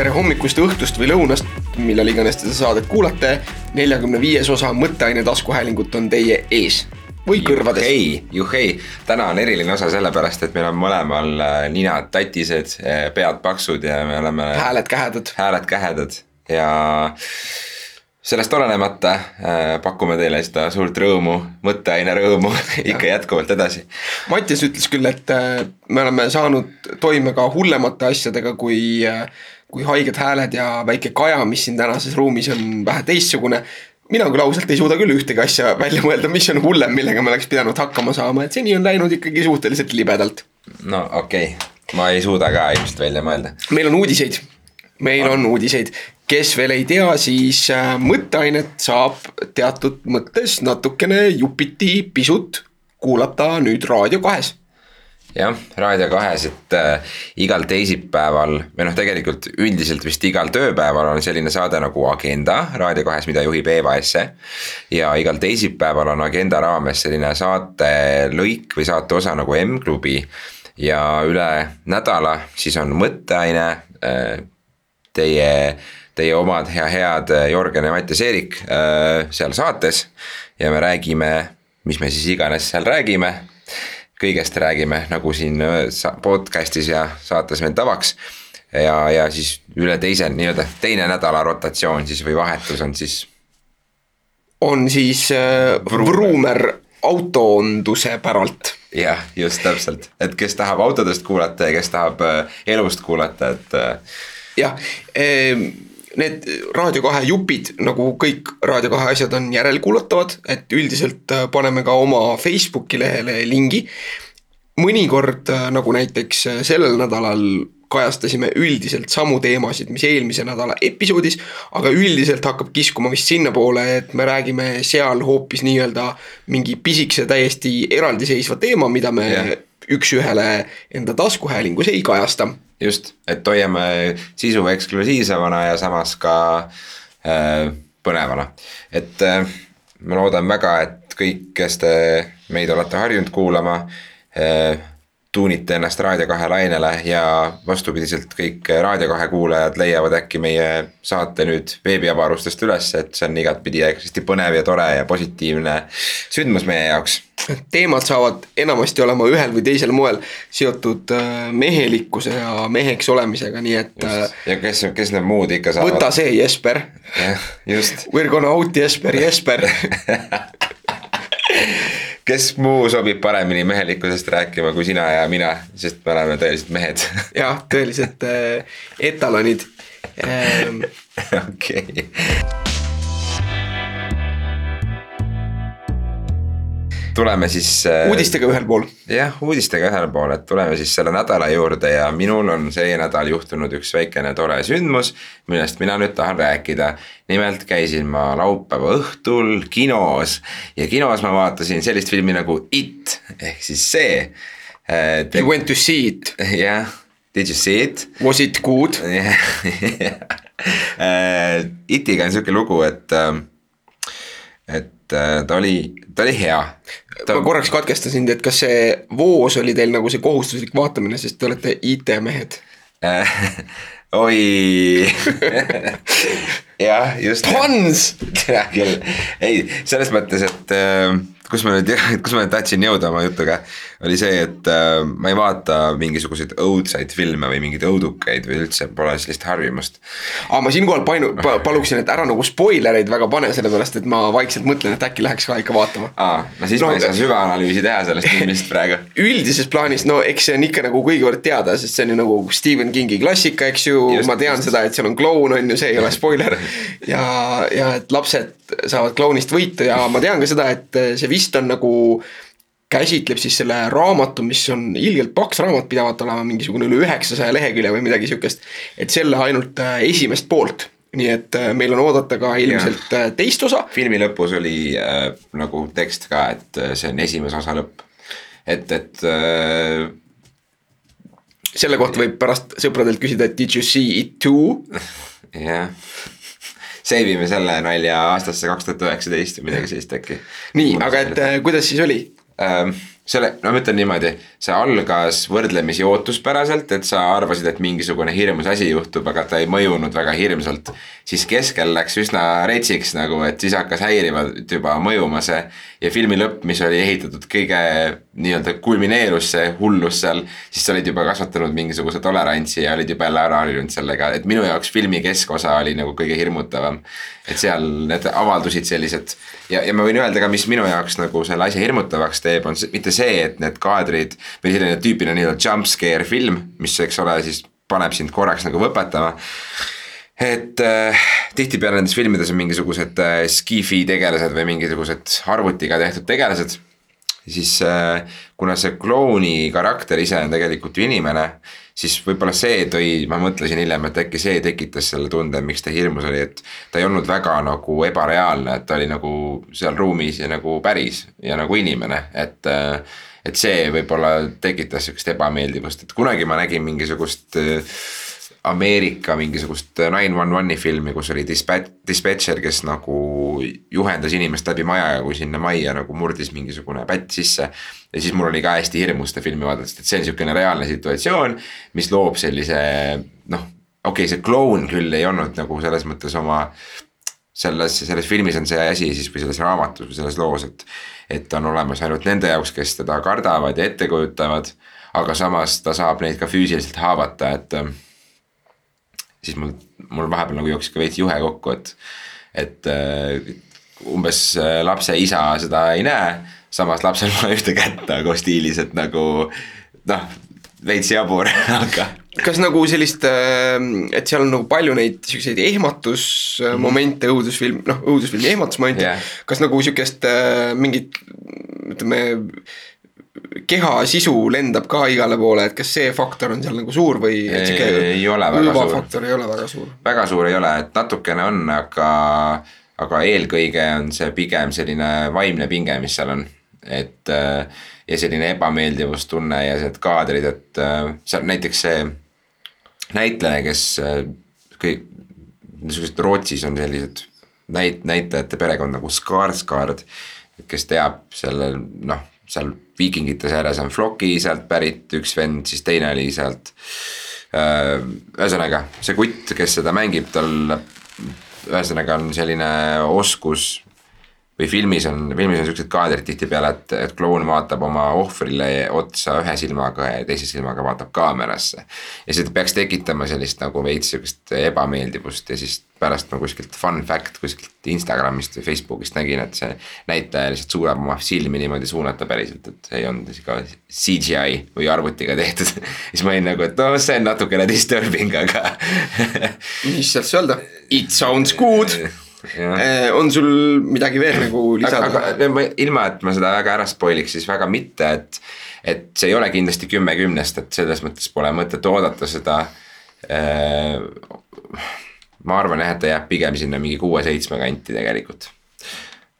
tere hommikust, õhtust või lõunast, millal iganes te seda saadet kuulate. neljakümne viies osa Mõtteaine taskuhäälingut on teie ees või kõrvades. ei, juhhei, täna on eriline osa sellepärast, et meil on mõlemal äh, ninad tatised, pead paksud ja me oleme. hääled kähedad. hääled kähedad ja sellest olenemata äh, pakume teile seda suurt rõõmu, mõtteaine rõõmu ikka jätkuvalt edasi. Mattias ütles küll, et äh, me oleme saanud toime ka hullemate asjadega, kui äh, kui haiged hääled ja väike kaja, mis siin tänases ruumis on vähe teistsugune. mina küll ausalt ei suuda küll ühtegi asja välja mõelda, mis on hullem, millega me oleks pidanud hakkama saama, et seni on läinud ikkagi suhteliselt libedalt. no okei okay., ma ei suuda ka ilmselt välja mõelda. meil on uudiseid, meil on uudiseid kes veel ei tea, siis äh, mõtteainet saab teatud mõttes natukene jupiti pisut kuulata nüüd Raadio kahes jah, Raadio kahes, et äh, igal teisipäeval või noh, tegelikult üldiselt vist igal tööpäeval on selline saade nagu Agenda Raadio kahes, mida juhib Eva Esse. ja igal teisipäeval on Agenda raames selline saatelõik või saate osa nagu M-klubi. ja üle nädala siis on mõtteaine äh, teie teie omad hea, head äh, Jörgen ja Mattias Eerik äh, seal saates. ja me räägime, mis me siis iganes seal räägime. Kõigest räägime, nagu siin äh, podcast'is ja saates meil tavaks. ja, ja siis üle teise nii-öelda teine nädala rotatsioon siis või vahetus on siis. on siis äh, Vruumer autoonduse päralt jah, just täpselt, et kes tahab autodest kuulata ja kes tahab elust kuulata, et. jah ehm need Raadio kahe jupid, nagu kõik Raadio kahe asjad on järelkuulatavad, et üldiselt äh, paneme ka oma Facebooki lehele lingi. mõnikord, äh, nagu näiteks äh, sellel nädalal kajastasime üldiselt samu teemasid, mis eelmise nädala episoodis, aga üldiselt hakkab kiskuma vist sinnapoole, et me räägime seal hoopis nii-öelda mingi pisikese täiesti eraldiseisva teema, mida me yeah. üks-ühele enda taskuhäälingus ei kajasta just, et hoiame sisu eksklusiivsemana ja samas ka äh, põnevana, et äh, ma loodan väga, et kõik, kes te meid olete harjunud kuulama äh,, tuunite ennast Raadio kahe lainele ja vastupidiselt kõik Raadio kahe kuulajad leiavad äkki meie saate nüüd veebiavarustest üles, et see on igatpidi hästi põnev ja tore ja positiivne sündmus meie jaoks. teemad saavad enamasti olema ühel või teisel moel seotud äh, mehelikkuse ja meheks olemisega, nii et. Äh, ja kes, kes need muud ikka saavad. võta see, Jesper. just. We are gonna out Jesper, Jesper kes muu sobib paremini mehelikkusest rääkima kui sina ja mina, sest me oleme tõelised mehed. jah, tõelised äh, etalonid. Ähm.. okei. okay tuleme siis. Äh, uudistega ühel pool. jah, uudistega ühel pool, et tuleme siis selle nädala juurde ja minul on see nädal juhtunud üks väikene tore sündmus, millest mina nüüd tahan rääkida. nimelt käisin ma laupäeva õhtul kinos ja kinos ma vaatasin sellist filmi nagu It ehk siis see äh,. You went to see it. jah, did you see it? Was it good? Äh, Itiga on sihuke lugu, et äh, et ta oli, ta oli hea ta.... ma korraks katkestan sind, et kas see Voos oli teil nagu see kohustuslik vaatamine, sest te olete IT-mehed oi jah, just. Hans. hea küll, ei selles mõttes, et äh, kus ma nüüd, kus ma nüüd tahtsin jõuda oma jutuga, oli see, et äh, ma ei vaata mingisuguseid õudsaid filme või mingeid õudukeid või üldse pole sellist harjumust. aga ma siinkohal painu- pa,, paluksin, et ära nagu spoilereid väga pane, sellepärast et ma vaikselt mõtlen, et äkki läheks ka ikka vaatama. aa, no siis no, ma ei saa süvaanalüüsi teha sellest filmist praegu. üldises plaanis, no eks see on ikka nagu kuigivõrd teada, sest see on ju nagu Stephen Kingi klassika, eks ju, ma tean just. seda, et seal on kloun, on ju, see ei ole spoiler. ja, ja et lapsed saavad klounist võitu ja ma tean ka seda, et see vist on nagu käsitleb siis selle raamatu, mis on ilgelt paks raamat, pidavat olema mingisugune üle üheksasaja lehekülje või midagi sihukest. et selle ainult äh, esimest poolt, nii et äh, meil on oodata ka ilmselt ja. Äh, teist osa. filmi lõpus oli äh, nagu tekst ka, et see on esimese osa lõpp, et, et äh.... selle kohta võib pärast sõpradelt küsida, et did you see it too? jah save ime selle nalja aastasse kaks tuhat üheksateist või midagi sellist äkki. nii, aga et kuidas siis oli? Ähm, selle, no ma ütlen niimoodi, see algas võrdlemisi ootuspäraselt, et sa arvasid, et mingisugune hirmus asi juhtub, aga ta ei mõjunud väga hirmsalt. siis keskel läks üsna retsiks nagu, et siis hakkas häirivalt juba mõjuma see. ja filmi lõpp, mis oli ehitatud kõige nii-öelda kulmineerus see hullus seal, siis sa olid juba kasvatanud mingisuguse tolerantsi ja olid juba jälle ära harjunud sellega, et minu jaoks filmi keskosa oli nagu kõige hirmutavam. et seal need avaldusid sellised ja, ja ma võin öelda ka, mis minu jaoks nagu selle asja hirmutavaks teeb, on mitte see, et need kaadrid või selline tüüpiline nii-öelda jump scare film, mis, eks ole, siis paneb sind korraks nagu võpetama. et äh, tihtipeale nendes filmides on mingisugused äh, skifi tegelased või mingisugused arvutiga tehtud tegelased siis äh, kuna see klouni karakter ise on tegelikult ju inimene, siis võib-olla see tõi, ma mõtlesin hiljem, et äkki see tekitas selle tunde, miks ta hirmus oli, et ta ei olnud väga nagu ebareaalne, et ta oli nagu seal ruumis ja nagu päris ja nagu inimene, et äh, et see võib-olla tekitas sihukest ebameeldivust, et kunagi ma nägin mingisugust äh, Ameerika mingisugust nine one one'i filmi, kus oli dispatch, dispatcher, kes nagu juhendas inimest läbi maja ja kui sinna majja nagu murdis mingisugune pätt sisse. ja siis mul oli ka hästi hirmus seda filmi vaadates, et see on sihukene reaalne situatsioon, mis loob sellise noh, okei okay,, see kloun küll ei olnud nagu selles mõttes oma selles, selles filmis on see asi siis või selles raamatus või selles loos, et. et on olemas ainult nende jaoks, kes teda kardavad ja ette kujutavad. aga samas ta saab neid ka füüsiliselt haavata, et siis mul, mul vahepeal nagu jooksis ka veits juhe kokku, et, et äh, umbes äh, lapse isa seda ei näe, samas lapsel pole ühte kätt nagu stiilis, et nagu noh, veits jabur aga. kas nagu sellist, äh, et seal on nagu palju neid siukseid ehmatusmomente mm -hmm. õudusfilm, noh õudusfilmi ehmatusmomente yeah., kas nagu sihukest mingit ütleme keha sisu lendab ka igale poole, et kas see faktor on seal nagu suur või? ei ole väga suur. ei ole väga suur. väga suur ei ole, et natukene on, aga, aga eelkõige on see pigem selline vaimne pinge, mis seal on. et ja selline ebameeldivustunne ja need kaadrid, et seal näiteks see näitleja, kes kõik, niisugused Rootsis on sellised näit-, näitlejate perekond nagu Skarsgård, kes teab selle noh seal viikingite seeres on Floki sealt pärit üks vend, siis teine oli sealt. Äh, ühesõnaga see kutt, kes seda mängib, tal ühesõnaga on selline oskus või filmis on, filmis on siuksed kaadrid tihtipeale, et, et kloun vaatab oma ohvrile otsa ühe silmaga ja teise silmaga vaatab kaamerasse. ja see peaks tekitama sellist nagu veits sihukest ebameeldivust ja siis pärast ma kuskilt fun fact kuskilt Instagramist või Facebookist nägin, et see näitleja lihtsalt suudab oma silmi niimoodi suunata päriselt, et see ei olnud ka CGI või arvutiga tehtud. Siis ma olin nagu, et no see on natukene disturbing, aga mis sealt öelda, it sounds good on sul midagi veel nagu lisada? ilma, et ma seda väga ära spoil'iks, siis väga mitte, et. et see ei ole kindlasti kümme kümnest, et selles mõttes pole mõtet oodata seda. Eh, ma arvan jah, et ta jääb pigem sinna mingi kuue-seitsme kanti tegelikult.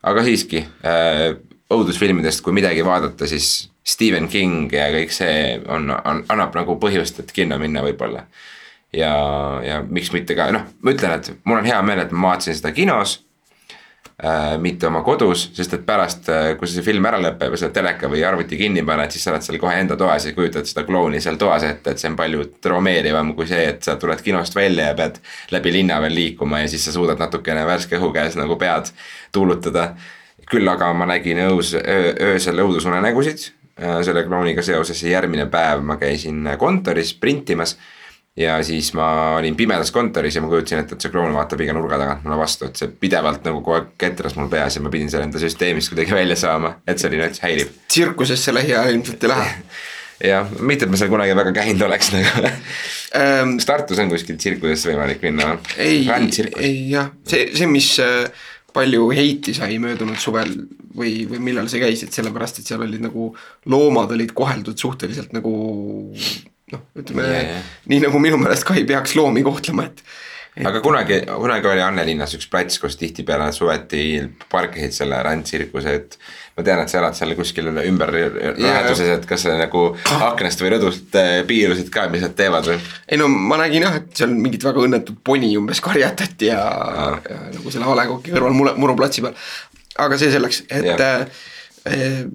aga siiski eh, õudusfilmidest, kui midagi vaadata, siis Stephen King ja kõik see on, on, annab nagu põhjust, et kinno minna võib-olla ja, ja miks mitte ka, noh, ma ütlen, et mul on hea meel, et ma vaatasin seda kinos äh,. mitte oma kodus, sest et pärast, äh, kui see film ära lõpeb ja sa teleka või arvuti kinni paned, siis sa oled seal kohe enda toas ja kujutad seda klouni seal toas ette, et see on palju traumeerivam kui see, et sa tuled kinost välja ja pead läbi linna veel liikuma ja siis sa suudad natukene värske õhu käes nagu pead tuulutada. küll aga ma nägin öös, öösel õudusunenägusid äh, selle klouniga seoses ja järgmine päev ma käisin kontoris printimas ja siis ma olin pimedas kontoris ja ma kujutasin ette, et see kloun vaatab iga nurga tagant mulle vastu, et see pidevalt nagu kogu aeg ketras mul peas ja ma pidin selle enda süsteemist kuidagi välja saama, et see oli nüüd häirib. tsirkusesse lähiajal ilmselt ei lähe jah, mitte, et ma seal kunagi väga käinud oleks nagu ähm,. kas Tartus on kuskil tsirkusesse võimalik minna? ei, ei jah, see, see, mis äh, palju heiti sai möödunud suvel või, või millal sa käisid, sellepärast et seal olid nagu loomad olid koheldud suhteliselt nagu noh, ütleme yeah. nii nagu minu meelest ka ei peaks loomi kohtlema, et, et.... aga kunagi, kunagi oli Annelinnas üks plats, kus tihtipeale nad suveti parkisid selle rändtsirkuse, et. ma tean, et sa elad seal kuskil ümber yeah. läheduses, et kas sa nagu aknast või rõdust äh, piirusid ka, mis nad teevad või? ei no ma nägin jah, et seal mingit väga õnnetut poni umbes karjatati ja, ja nagu selle A Le Coq'i kõrval mure, Muru platsi peal. aga see selleks, et yeah. äh,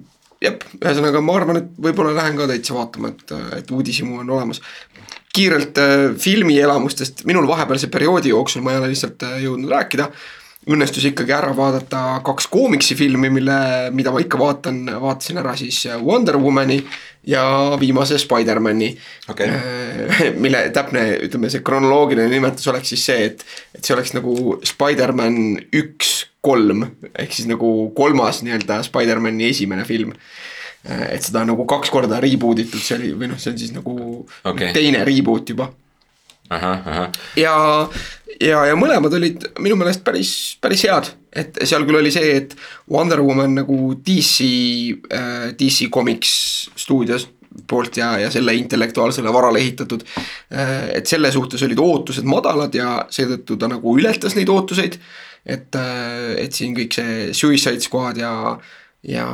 jep, ühesõnaga ma arvan, et võib-olla lähen ka täitsa vaatama, et, et uudishimu on olemas. kiirelt äh, filmielamustest, minul vahepealse perioodi jooksul ma ei ole lihtsalt äh, jõudnud rääkida. õnnestus ikkagi ära vaadata kaks koomiksifilmi, mille, mida ma ikka vaatan, vaatasin ära siis Wonder Womani ja viimase Spider-man'i Okei. Äh, mille täpne, ütleme see kronoloogiline nimetus oleks siis see, et, et see oleks nagu Spider-man üks, kolm ehk siis nagu kolmas nii-öelda Spider-man'i esimene film. et seda on nagu kaks korda reboot itud, see oli, või noh, see on siis nagu Okei. teine reboot juba ja, ja, ja mõlemad olid minu meelest päris, päris head, et seal küll oli see, et Wonder Woman nagu DC äh,, DC Comics stuudios poolt ja, ja selle intellektuaalsele varale ehitatud. et selle suhtes olid ootused madalad ja seetõttu ta nagu ületas neid ootuseid. et, et siin kõik see Suicide Squad ja, ja,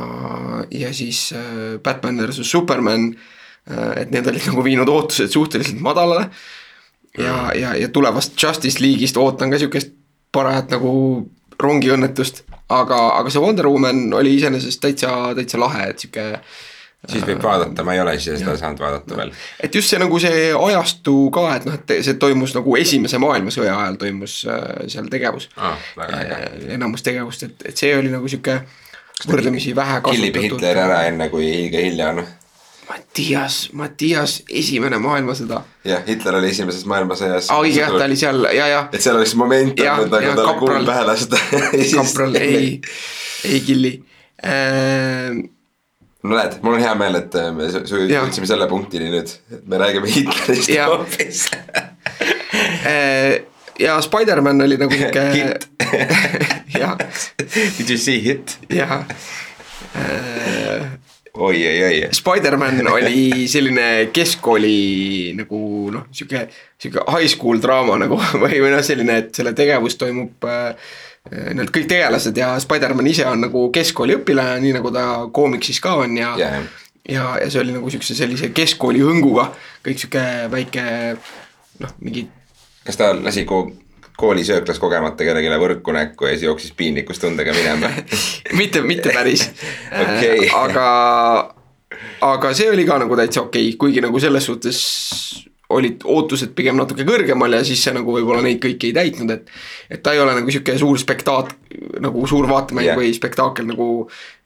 ja siis äh, Batman versus Superman. et need olid nagu viinud ootused suhteliselt madalale ja, ja, ja tulevast Justice League'ist ootan ka siukest parajat nagu rongiõnnetust, aga, aga see Wonder Woman oli iseenesest täitsa, täitsa lahe, et sihuke. siis võib vaadata, ma ei ole ise seda saanud vaadata veel. et just see nagu see ajastu ka, et noh, et see toimus nagu esimese maailmasõja ajal toimus äh, seal tegevus äh,. enamus tegevust, et, et see oli nagu sihuke võrdlemisi vähe killib Hitler ära enne, kui liiga hilja on. Mattias, Mattias, esimene maailmasõda. jah, Hitler oli esimeses maailmasõjas. aa õige jah, ta oli seal ja, ja et seal oleks moment olnud, aga talle kuul pähe lasta. kapral ei, ei killi äh,. no näed, mul on hea meel, et äh, me jõudsime selle punktini nüüd, et me räägime Hitlerist hoopis. Äh, ja Spider-man oli nagu sihuke Hit. jah, Did you see hit? jah äh, oi, oi, oi. Spider-man oli selline keskkooli nagu noh, sihuke, sihuke high school draama nagu või, või noh, selline, et selle tegevus toimub äh, Need kõik tegelased ja Spider-man ise on nagu keskkooli õpilane, nii nagu ta koomiksis ka on ja jah. ja, ja see oli nagu siukse sellise keskkooli hõnguga, kõik sihuke väike noh, mingi kas ta lasi ko- koolisööklas kogemata kellelegi võrku näkku ja siis jooksis piinlikkustundega minema? mitte, mitte päris. Äh, aga, aga see oli ka nagu täitsa okei okay,, kuigi nagu selles suhtes olid ootused pigem natuke kõrgemal ja siis see nagu võib-olla neid kõiki ei täitnud, et et ta ei ole nagu sihuke suur spektaat-, nagu suur vaatemäng yeah. või spektaakel nagu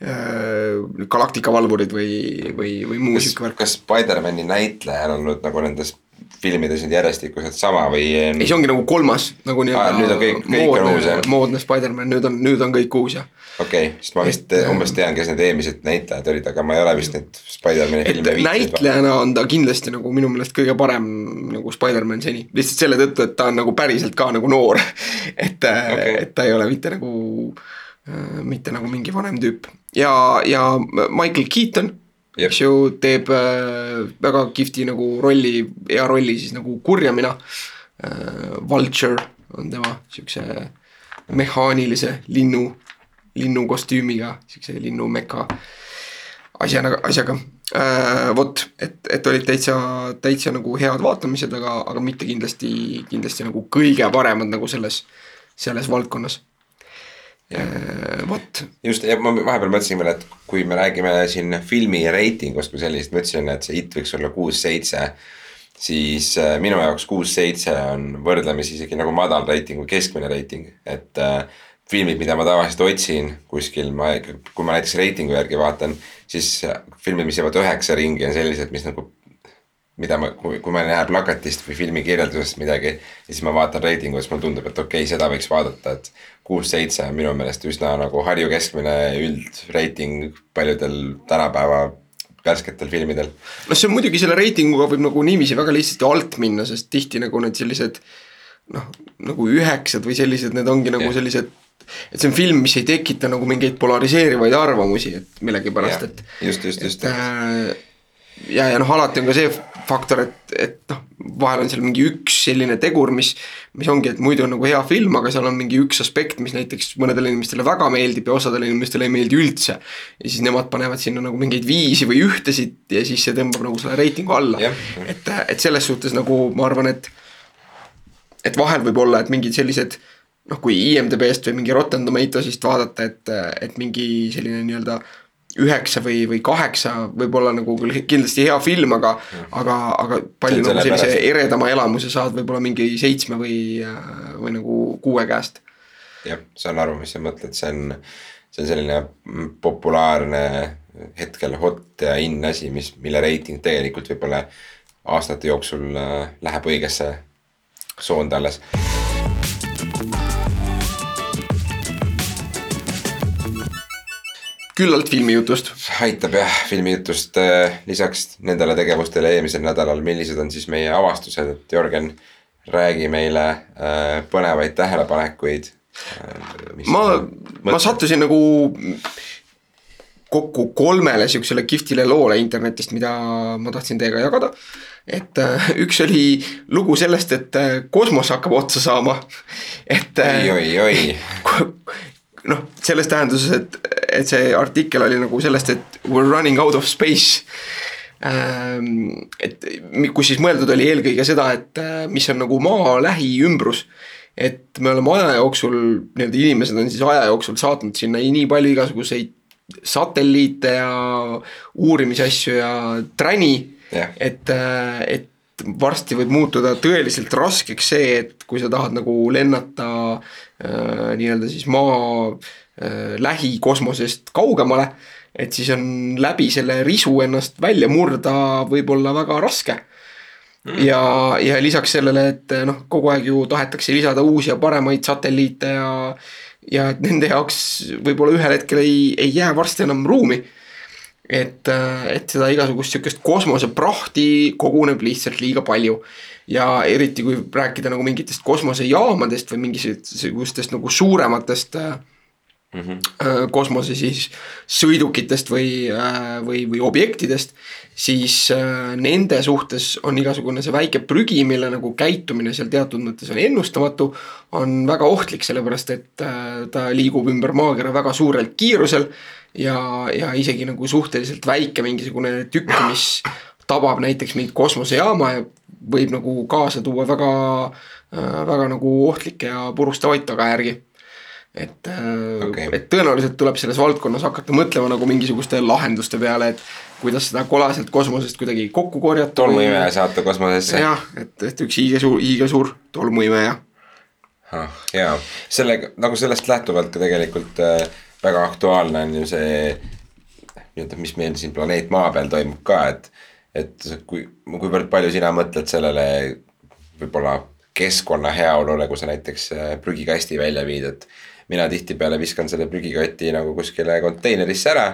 äh, Galaktika valvurid või, või, või muu sihuke, värk. kas Spider-man'i näitleja on olnud nagu nendes filmides nüüd järjestikuselt sama või? ei, see ongi nagu kolmas nagu Aa, nüüd on kõik- kõik on uus, jah? moodne, moodne Spider-man, nüüd on, nüüd on kõik uus jah okei okay,, sest ma vist Et, umbes tean, kes need eelmised näitlejad olid, aga ma ei ole vist neid Spider-man'i filme viitsinud. näitlejana on ta kindlasti nagu minu meelest kõige parem nagu Spider-man seni, lihtsalt selle tõttu, et ta on nagu päriselt ka nagu noor. et Okei. okay., et ta ei ole mitte nagu, mitte nagu mingi vanem tüüp ja, ja Michael Keaton. Eks ju, teeb äh, väga kihvti nagu rolli, hea rolli siis nagu kurjamina äh,. Vulture on tema siukse mehaanilise linnu, linnu kostüümiga, siukse linnu meka asjana, asjaga äh,. vot, et, et olid täitsa, täitsa nagu head vaatamised, aga, aga mitte kindlasti, kindlasti nagu kõige paremad nagu selles, selles valdkonnas. vot, just, ja ma vahepeal mõtlesin veel, et kui me räägime siin filmi reitingust kui sellist, ma ütlesin, et see hitt võiks olla kuus-seitse. siis äh, minu jaoks kuus-seitse on võrdlemisi isegi nagu madal reiting või keskmine reiting, et äh, filmid, mida ma tavaliselt otsin kuskil, ma, kui ma näiteks reitingu järgi vaatan, siis äh, filmid, mis jäävad üheksa ringi, on sellised, mis nagu mida ma, kui, kui ma näen plakatist või filmi kirjeldusest midagi ja siis ma vaatan reitingu, siis mulle tundub, et okei okay,, seda võiks vaadata, et kuus-seitse minu meelest üsna nagu Harju keskmine üldreiting paljudel tänapäeva värsketel filmidel. noh, see on muidugi selle reitinguga võib nagu niiviisi väga lihtsasti alt minna, sest tihti nagu need sellised noh, nagu üheksad või sellised, need ongi nagu yeah. sellised et see on film, mis ei tekita nagu mingeid polariseerivaid arvamusi, et millegipärast, et just, just, just äh, ja, ja noh, alati on ka see faktor, et, et noh, vahel on seal mingi üks selline tegur, mis, mis ongi, et muidu on nagu hea film, aga seal on mingi üks aspekt, mis näiteks mõnedele inimestele väga meeldib ja osadele inimestele ei meeldi üldse. ja siis nemad panevad sinna nagu mingeid viisi või ühtesid ja siis see tõmbab nagu selle reitingu alla et, et selles suhtes nagu ma arvan, et et vahel võib olla, et mingid sellised noh, kui IMDB-st või mingi Rotten Tomatoes'ist vaadata, et, et mingi selline nii-öelda üheksa või, või kaheksa võib olla nagu küll kindlasti hea film, aga mm., aga, aga palju nagu sellise pärast. eredama elamuse saad võib-olla mingi seitsme või, või nagu kuue käest. jah, saan aru, mis sa mõtled, see on, see on selline populaarne hetkel hot ja in asi, mis, mille reiting tegelikult võib-olla aastate jooksul äh, läheb õigesse soonda alles küllalt filmijutust. aitab jah, filmijutust äh, lisaks nendele tegevustele eelmisel nädalal, millised on siis meie avastused, et Jörgen, räägi meile äh, põnevaid tähelepanekuid. Äh, ma, ma sattusin nagu kokku kolmele siuksele kihvtile loole internetist, mida ma tahtsin teiega jagada. et üks oli lugu sellest, et kosmos hakkab otsa saama, et. oi, oi, oi noh, selles tähenduses, et, et see artikkel oli nagu sellest, et we are running out of space ähm,. et kus siis mõeldud oli eelkõige seda, et äh, mis on nagu maa lähiümbrus. et me oleme aja jooksul, nii-öelda inimesed on siis aja jooksul saatnud sinna nii palju igasuguseid satelliite ja uurimisasju ja träni yeah., et, äh, et varsti võib muutuda tõeliselt raskeks see, et kui sa tahad nagu lennata äh, nii-öelda siis maa äh, lähikosmosest kaugemale, et siis on läbi selle risu ennast välja murda võib-olla väga raske. Mm.. ja, ja lisaks sellele, et noh, kogu aeg ju tahetakse lisada uusi ja paremaid satelliite ja ja et nende jaoks võib-olla ühel hetkel ei, ei jää varsti enam ruumi et, äh, et seda igasugust sihukest kosmoseprahti koguneb lihtsalt liiga palju. ja eriti, kui rääkida nagu mingitest kosmosejaamadest või mingisugustest nagu suurematest mm -hmm. kosmose siis sõidukitest või, või, või objektidest. siis nende suhtes on igasugune see väike prügi, mille nagu käitumine seal teatud mõttes on ennustamatu. on väga ohtlik, sellepärast et ta liigub ümber maakera väga suurel kiirusel ja, ja isegi nagu suhteliselt väike mingisugune tükk, mis tabab näiteks mingit kosmosejaama ja võib nagu kaasa tuua väga, väga nagu ohtlikke ja purustavaid tagajärgi. et okay., et tõenäoliselt tuleb selles valdkonnas hakata mõtlema nagu mingisuguste lahenduste peale, et kuidas seda kolaselt kosmosest kuidagi kokku korjata. tolmuimeja saata kosmosesse. jah, et, et üks hiigesuur, hiigesuur tolmuimeja ah,. jaa, sellega nagu sellest lähtuvalt ka tegelikult äh, väga aktuaalne on ju see nii-öelda, mis meil siin planeet Maa peal toimub ka, et, et kui, kuivõrd palju sina mõtled sellele võib-olla keskkonna heaolule, kui sa näiteks äh, prügikasti välja viid, et mina tihtipeale viskan selle prügikoti nagu kuskile konteinerisse ära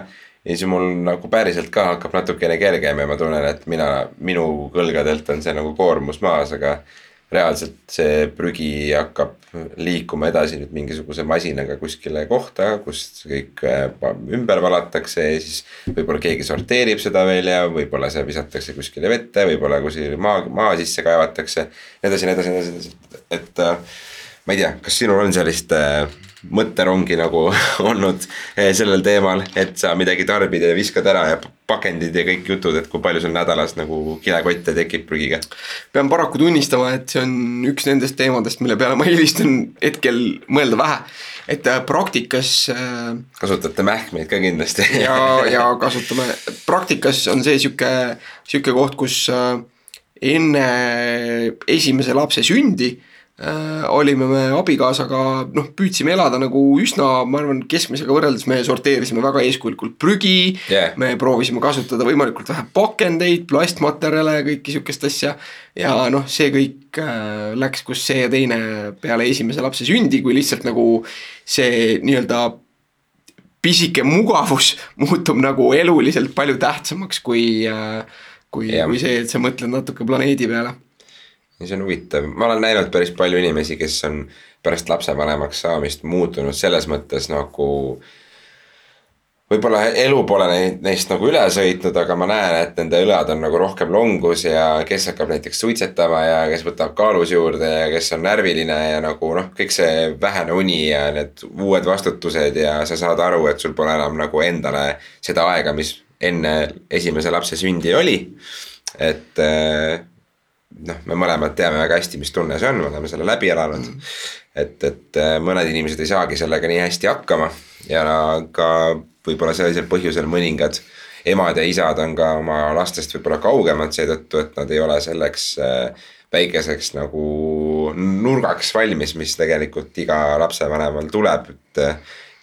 ja siis mul nagu päriselt ka hakkab natukene kergem ja ma tunnen, et mina, minu kõlgadelt on see nagu koormus maas, aga reaalselt see prügi hakkab liikuma edasi nüüd mingisuguse masinaga kuskile kohta, kus kõik äh, ümber valatakse ja siis võib-olla keegi sorteerib seda veel ja võib-olla see visatakse kuskile vette, võib-olla kuskile maa, maa sisse kaevatakse. nii edasi, nii edasi, nii edasi, et äh, ma ei tea, kas sinul on sellist äh, mõtterongi nagu olnud eh, sellel teemal, et sa midagi tarbid ja viskad ära ja pakendid ja kõik jutud, et kui palju sul nädalas nagu kilekotte tekib prügiga? pean paraku tunnistama, et see on üks nendest teemadest, mille peale ma eelistan hetkel mõelda vähe. et äh, praktikas. Äh, kasutate mähkmeid ka kindlasti ja, ja kasutame, praktikas on see sihuke, sihuke koht, kus äh, enne esimese lapse sündi äh, olime me abikaasaga, noh, püüdsime elada nagu üsna, ma arvan, keskmisega võrreldes me sorteerisime väga eeskujulikult prügi. Yeah.. me proovisime kasutada võimalikult vähe pakendeid, plastmaterjale, kõike sihukest asja. ja noh, see kõik äh, läks, kus see ja teine peale esimese lapse sündi, kui lihtsalt nagu see nii-öelda pisike mugavus muutub nagu eluliselt palju tähtsamaks kui äh, kui, kui see, et sa mõtled natuke planeedi peale ja see on huvitav, ma olen näinud päris palju inimesi, kes on pärast lapsevanemaks saamist muutunud selles mõttes nagu võib-olla elu pole neid, neist nagu üle sõitnud, aga ma näen, et nende õlad on nagu rohkem longus ja kes hakkab näiteks suitsetama ja kes võtab kaalus juurde ja kes on närviline ja nagu noh, kõik see vähene uni ja need uued vastutused ja sa saad aru, et sul pole enam nagu endale seda aega, mis enne esimese lapse sündi oli. et noh, me mõlemad teame väga hästi, mis tunne see on, me oleme selle läbi elanud mm.. et, et äh, mõned inimesed ei saagi sellega nii hästi hakkama ja ka võib-olla sellisel põhjusel mõningad emad ja isad on ka oma lastest võib-olla kaugemad seetõttu, et nad ei ole selleks äh, väikeseks nagu nurgaks valmis, mis tegelikult iga lapsevanemal tuleb, et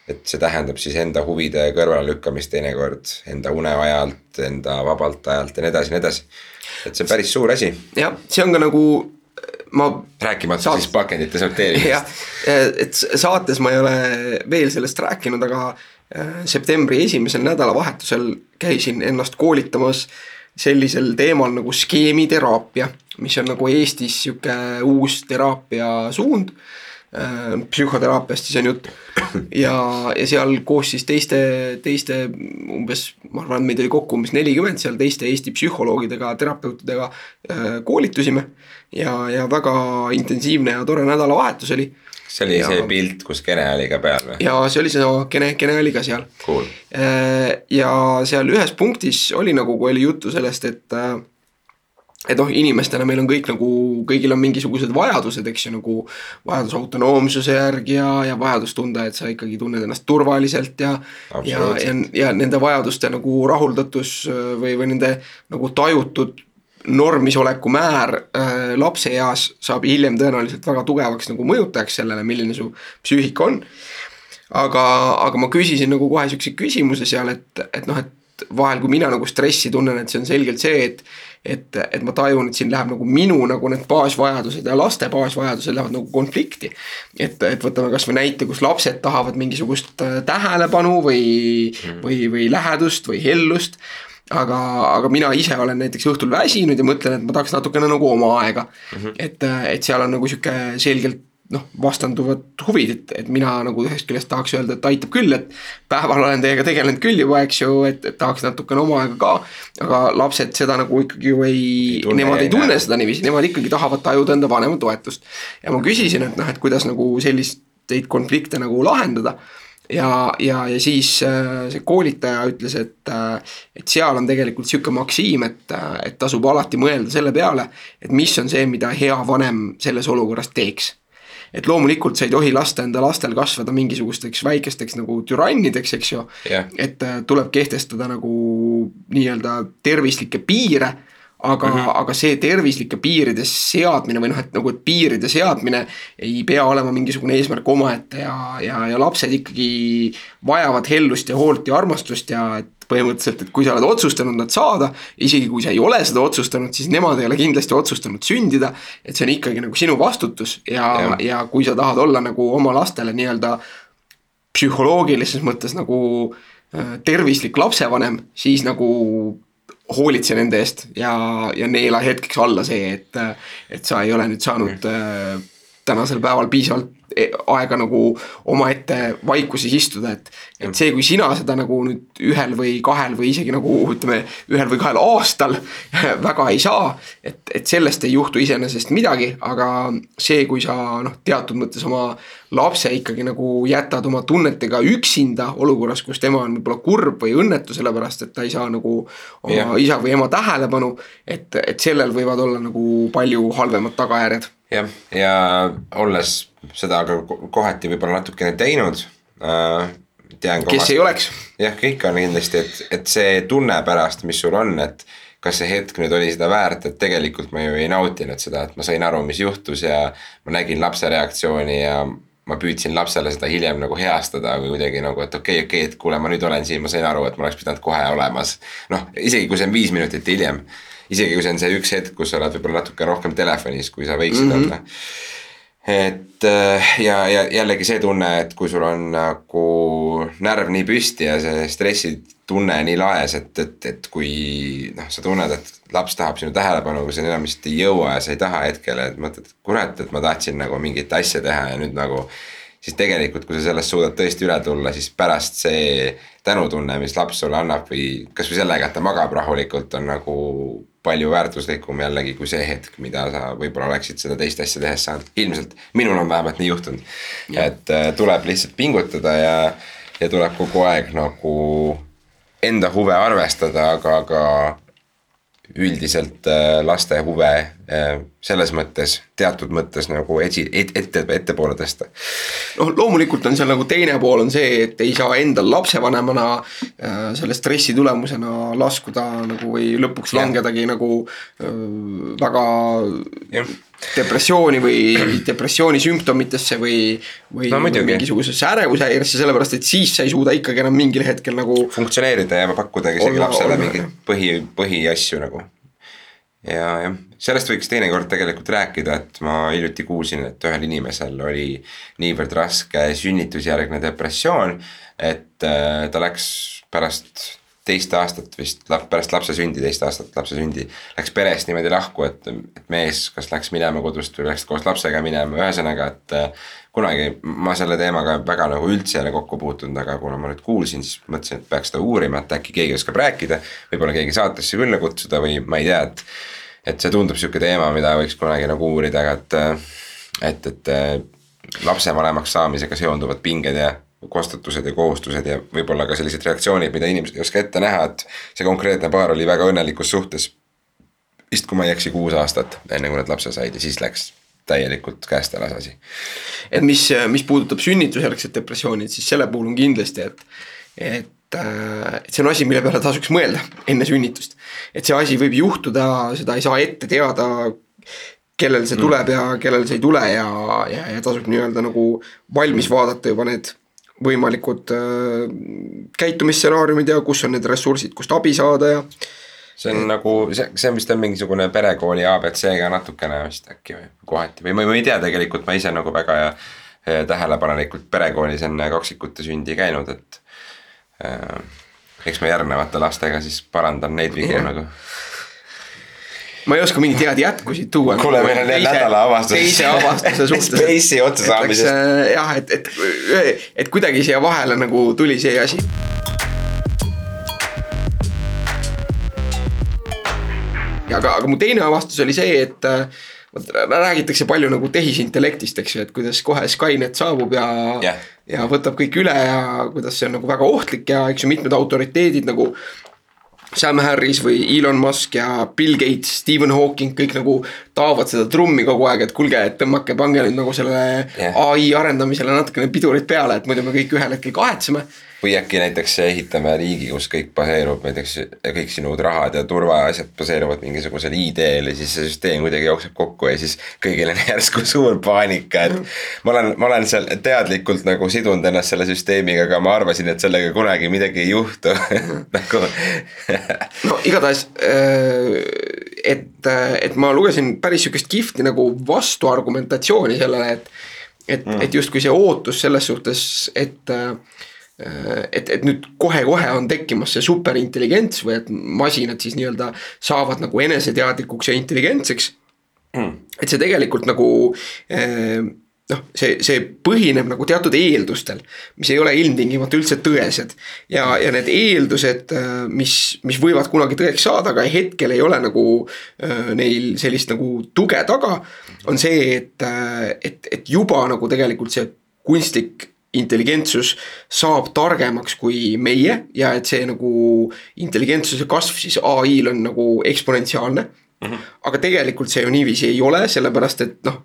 et see tähendab siis enda huvide kõrvalelükkamist teinekord enda uneajalt, enda vabalt ajalt ja nii edasi ja nii edasi. Et see on päris suur asi. jah, see on ka nagu ma. rääkimata saat... siis pakendite sorteerimisest. et saates ma ei ole veel sellest rääkinud, aga äh, septembri esimesel nädalavahetusel käisin ennast koolitamas sellisel teemal nagu skeemiteraapia, mis on nagu Eestis sihuke uus teraapiasuund Äh, psühhoteraapiast siis on jutt. ja, ja seal koos siis teiste, teiste umbes, ma arvan, meid oli kokku umbes nelikümmend seal teiste Eesti psühholoogidega, terapeutidega äh, koolitusime. ja, ja väga intensiivne ja tore nädalavahetus oli. see oli ja, see pilt, kus Kene oli ka peal või? ja see oli see, Kene, Kene oli ka seal cool.. Äh, ja seal ühes punktis oli nagu, kui oli juttu sellest, et et noh, inimestena meil on kõik nagu, kõigil on mingisugused vajadused, eks ju, nagu vajadus autonoomsuse järgi ja, ja vajadus tunda, et sa ikkagi tunned ennast turvaliselt ja ja, ja, ja nende vajaduste nagu rahuldatus või, või nende nagu tajutud normisoleku määr äh, lapseeas saab hiljem tõenäoliselt väga tugevaks nagu mõjutajaks sellele, milline su psüühika on. aga, aga ma küsisin nagu kohe siukse küsimuse seal, et, et noh, et vahel, kui mina nagu stressi tunnen, et see on selgelt see, et et, et ma tajun, et siin läheb nagu minu nagu need baasvajadused ja laste baasvajadused lähevad nagu konflikti. et, et võtame kasvõi näite, kus lapsed tahavad mingisugust äh, tähelepanu või mm., või, või lähedust või hellust aga, aga mina ise olen näiteks õhtul väsinud ja mõtlen, et ma tahaks natukene nagu oma aega mm. -hmm. et, et seal on nagu sihuke selgelt noh, vastanduvad huvid, et, et mina nagu ühest küljest tahaks öelda, et aitab küll, et päeval olen teiega tegelenud küll juba, eks ju, et, et tahaks natukene oma aega ka. aga lapsed seda nagu ikkagi ju ei, ei, nemad ei tunne seda niiviisi, nemad ikkagi tahavad tajuda enda vanema toetust. ja ma küsisin, et noh, et kuidas nagu selliseid konflikte nagu lahendada ja, ja, ja siis äh, see koolitaja ütles, et, äh, et seal on tegelikult sihuke maksiim, et, äh, et tasub alati mõelda selle peale, et mis on see, mida hea vanem selles olukorras teeks et loomulikult sa ei tohi lasta enda lastel kasvada mingisugusteks väikesteks nagu türannideks, eks ju. Yeah.. et äh, tuleb kehtestada nagu nii-öelda tervislikke piire aga mm, -hmm. aga see tervislike piiride seadmine või noh, et nagu, et piiride seadmine ei pea olema mingisugune eesmärk omaette ja, ja, ja lapsed ikkagi vajavad hellust ja hoolt ja armastust ja et põhimõtteliselt, et kui sa oled otsustanud nad saada, isegi kui sa ei ole seda otsustanud, siis nemad ei ole kindlasti otsustanud sündida. et see on ikkagi nagu sinu vastutus ja, ja., ja kui sa tahad olla nagu oma lastele nii-öelda psühholoogilises mõttes nagu äh, tervislik lapsevanem, siis nagu hoolitse nende eest ja, ja neela hetkeks alla see, et, et sa ei ole nüüd saanud mm. tänasel päeval piisavalt aega nagu omaette vaikuses istuda, et. et see, kui sina seda nagu nüüd ühel või kahel või isegi nagu ütleme, ühel või kahel aastal väga ei saa. et, et sellest ei juhtu iseenesest midagi, aga see, kui sa noh, teatud mõttes oma lapse ikkagi nagu jätad oma tunnetega üksinda olukorras, kus tema on võib-olla kurb või õnnetu, sellepärast et ta ei saa nagu oma ja. isa või ema tähelepanu. et, et sellel võivad olla nagu palju halvemad tagajärjed jah, ja olles seda ka kohati võib-olla natukene teinud äh,. tean kes omast, ei oleks. jah, kõik on kindlasti, et, et see tunne pärast, mis sul on, et kas see hetk nüüd oli seda väärt, et tegelikult ma ju ei nautinud seda, et ma sain aru, mis juhtus ja ma nägin lapse reaktsiooni ja ma püüdsin lapsele seda hiljem nagu heastada või kuidagi nagu, et okei okay,, okei okay,, et kuule, ma nüüd olen siin, ma sain aru, et ma oleks pidanud kohe olemas. noh, isegi kui see on viis minutit hiljem isegi kui see on see üks hetk, kus sa oled võib-olla natuke rohkem telefonis, kui sa võiksid mm -hmm. olla. et äh, ja, ja jällegi see tunne, et kui sul on nagu närv nii püsti ja see stressitunne nii laes, et, et, et kui noh, sa tunned, et laps tahab sinu tähelepanu, aga sa enam lihtsalt ei jõua ja sa ei taha hetkel, et mõtled, et kurat, et ma tahtsin nagu mingit asja teha ja nüüd nagu siis tegelikult, kui sa sellest suudad tõesti üle tulla, siis pärast see tänutunne, mis laps sulle annab või kasvõi sellega, et ta magab rahulikult, on nagu palju väärtuslikum jällegi kui see hetk, mida sa võib-olla oleksid seda teist asja tehes saanud. ilmselt minul on vähemalt nii juhtunud. et äh, tuleb lihtsalt pingutada ja, ja tuleb kogu aeg nagu enda huve arvestada, aga ka üldiselt äh, laste huve äh, selles mõttes, teatud mõttes nagu esi, et, ette, ettepoole tõsta. noh, loomulikult on seal nagu teine pool on see, et ei saa endal lapsevanemana äh, selle stressi tulemusena laskuda nagu või lõpuks ja. langedagi nagu äh, väga ja. depressiooni või depressiooni sümptomitesse või, või no, mingisugusesse ärevushäiresse, sellepärast et siis sa ei suuda ikkagi enam mingil hetkel nagu. funktsioneerida ja pakkuda isegi lapsele mingeid põhi, põhiasju nagu ja jah, sellest võiks teinekord tegelikult rääkida, et ma hiljuti kuulsin, et ühel inimesel oli niivõrd raske sünnitusjärgne depressioon, et äh, ta läks pärast teist aastat vist, pärast lapse sündi, teist aastat lapse sündi, läks perest niimoodi lahku, et, et mees kas läks minema kodust või läks koos lapsega minema, ühesõnaga, et äh, kunagi ma selle teemaga väga nagu üldse ei ole kokku puutunud, aga kuna ma nüüd kuulsin, siis mõtlesin, et peaks seda uurima, et äkki keegi oskab rääkida. võib-olla keegi saatesse külla kutsuda või ma ei tea, et, et see tundub sihuke teema, mida võiks kunagi nagu uurida, aga et, et, et lapsevanemaks saamisega seonduvad pinged ja kostutused ja kohustused ja võib-olla ka sellised reaktsioonid, mida inimesed ei oska ette näha, et see konkreetne paar oli väga õnnelikus suhtes. vist kui ma ei eksi, kuus aastat, enne kui nad lapse said ja siis läks täielikult käest ära see asi. et mis, mis puudutab sünnitusjärgset depressiooni, et siis selle puhul on kindlasti, et, et äh, et see on asi, mille peale tasuks mõelda enne sünnitust. et see asi võib juhtuda, seda ei saa ette teada, kellel see tuleb mm. ja kellel see ei tule ja, ja, ja tasub nii-öelda nagu valmis vaadata juba need võimalikud äh, käitumisstsenaariumid ja kus on need ressursid, kust abi saada ja. See on nagu see, see vist on mingisugune perekooli abc-ga natukene vist äkki või kohati või ma, ma ei tea tegelikult, ma ise nagu väga ja, ja tähelepanelikult perekoolis enne kaksikute sündi käinud, et äh,. eks ma järgnevate lastega siis parandan neid vigu nagu ma ei oska mingeid head jätkusid tuua. kuule, meil on nädala avastus. teise avastuse suhtes. Space'i otsasaamisest. Äh, jah, et, et, et kuidagi siia vahele nagu tuli see asi. Aga, aga mu teine avastus oli see, et äh, vot räägitakse palju nagu tehisintellektist, eks ju, et kuidas kohe Skynet saabub ja yeah., ja võtab kõik üle ja kuidas see on nagu väga ohtlik ja eks ju mitmed autoriteedid nagu Sam Harris või Elon Musk ja Bill Gates, Stephen Hawking, kõik nagu taovad seda trummi kogu aeg, et kuulge, et tõmmake, pange nüüd nagu sellele yeah. ai arendamisele natukene pidurit peale, et muidu me kõik ühel hetkel kahetseme või äkki näiteks ehitame riigi, kus kõik baseerub näiteks kõik sinu rahad ja turvaasjad baseeruvad mingisugusel ID-l ja siis see süsteem kuidagi jookseb kokku ja siis kõigil on järsku suur paanika, et. ma olen, ma olen seal teadlikult nagu sidunud ennast selle süsteemiga, aga ma arvasin, et sellega kunagi midagi ei juhtu nagu no igatahes, äh, et, et ma lugesin päris sihukest kihvti nagu vastuargumentatsiooni sellele, et. et mm., et justkui see ootus selles suhtes, et äh, Äh, et, et nüüd kohe-kohe on tekkimas see superintelligents või et masinad siis nii-öelda saavad nagu eneseteadlikuks ja intelligentseks mm.. et see tegelikult nagu eh, noh, see, see põhineb nagu teatud eeldustel, mis ei ole ilmtingimata üldse tõesed. ja, ja need eeldused, äh, mis, mis võivad kunagi tõeks saada, aga hetkel ei ole nagu äh, neil sellist nagu tuge taga. on see, et, et, et juba nagu tegelikult see kunstlik intelligentsus saab targemaks kui meie ja et see nagu intelligentsuse kasv siis ai-l on nagu eksponentsiaalne mm. -hmm. aga tegelikult see ju niiviisi ei ole, sellepärast et noh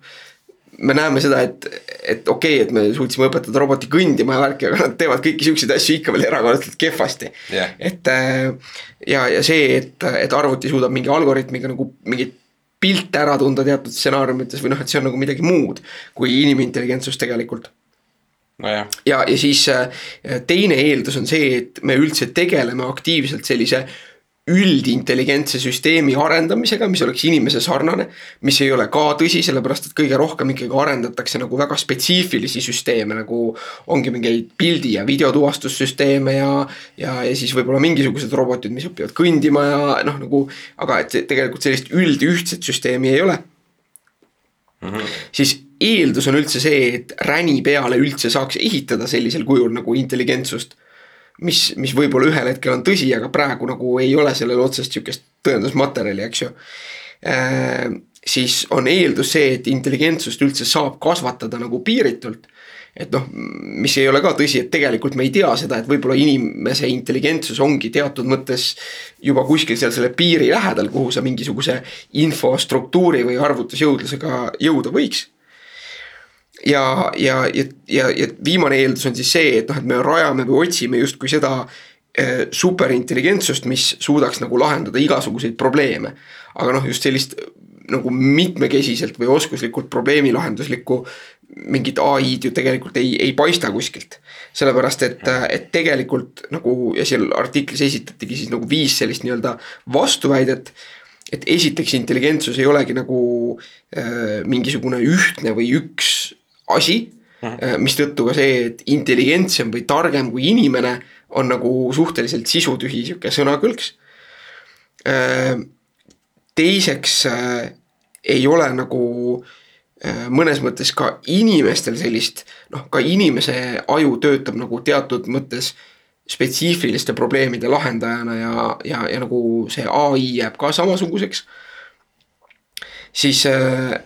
me näeme seda, et, et okei okay,, et me suutsime õpetada roboti kõndima ja värki, aga nad teevad kõiki siukseid asju ikka veel erakordselt kehvasti. Yeah.. et äh, ja, ja see, et, et arvuti suudab mingi algoritmiga nagu mingit pilte ära tunda teatud stsenaariumites või noh, et see on nagu midagi muud kui inimintelligentsus tegelikult. No. ja, ja, siis äh, teine eeldus on see, et me üldse tegeleme aktiivselt sellise üldintelligentse süsteemi arendamisega, mis oleks inimese sarnane. mis ei ole ka tõsi, sellepärast et kõige rohkem ikkagi arendatakse nagu väga spetsiifilisi süsteeme, nagu ongi mingeid pildi ja videotuvastussüsteeme ja. ja, ja siis võib-olla mingisugused robotid, mis õpivad kõndima ja noh, nagu, aga et tegelikult sellist üldühtset süsteemi ei ole mm. -hmm. siis eeldus on üldse see, et räni peale üldse saaks ehitada sellisel kujul nagu intelligentsust. Mis, mis võib-olla ühel hetkel on tõsi, aga praegu nagu ei ole sellel otsest sihukest tõendusmaterjali, eks ju äh,. siis on eeldus see, et intelligentsust üldse saab kasvatada nagu piiritult. et noh, mis ei ole ka tõsi, et tegelikult me ei tea seda, et võib-olla inimese intelligentsus ongi teatud mõttes juba kuskil seal selle piiri lähedal, kuhu sa mingisuguse infostruktuuri või arvutusjõudlusega jõuda võiks ja, ja, ja, ja, ja viimane eeldus on siis see, et noh, et me rajame või otsime justkui seda eh, superintelligentsust, mis suudaks nagu lahendada igasuguseid probleeme. aga noh, just sellist nagu mitmekesiselt või oskuslikult probleemilahenduslikku mingit ai-d ju tegelikult ei, ei paista kuskilt. sellepärast, et, et tegelikult nagu ja seal artiklis esitatigi siis nagu viis sellist nii-öelda vastuväidet. et esiteks intelligentsus ei olegi nagu äh, mingisugune ühtne või üks asi äh,. mistõttu ka see, et intelligentsem või targem kui inimene on nagu suhteliselt sisutühi sihuke sõnakõlks äh, teiseks äh, ei ole nagu mõnes mõttes ka inimestel sellist noh, ka inimese aju töötab nagu teatud mõttes spetsiifiliste probleemide lahendajana ja, ja, ja nagu see ai jääb ka samasuguseks. siis äh,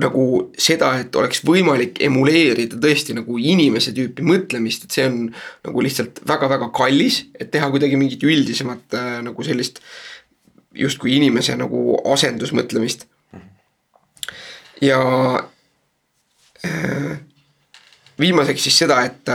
nagu seda, et oleks võimalik emuleerida tõesti nagu inimese tüüpi mõtlemist, et see on nagu lihtsalt väga-väga kallis, et teha kuidagi mingit üldisemat äh, nagu sellist justkui inimese nagu asendusmõtlemist. ja äh, viimaseks siis seda, et,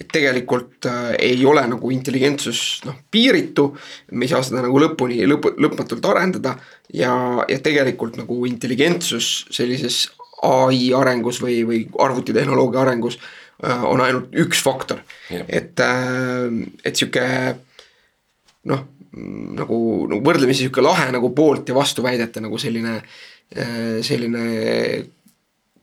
et tegelikult äh, ei ole nagu intelligentsus noh, piiritu. me ei saa seda nagu lõpuni lõp-, lõpmatult arendada ja, ja tegelikult nagu intelligentsus sellises ai arengus või, või arvutitehnoloogia arengus äh, on ainult üks faktor. et, et sihuke noh, nagu, nagu võrdlemisi sihuke lahe nagu poolt ja vastuväidete nagu selline, äh, selline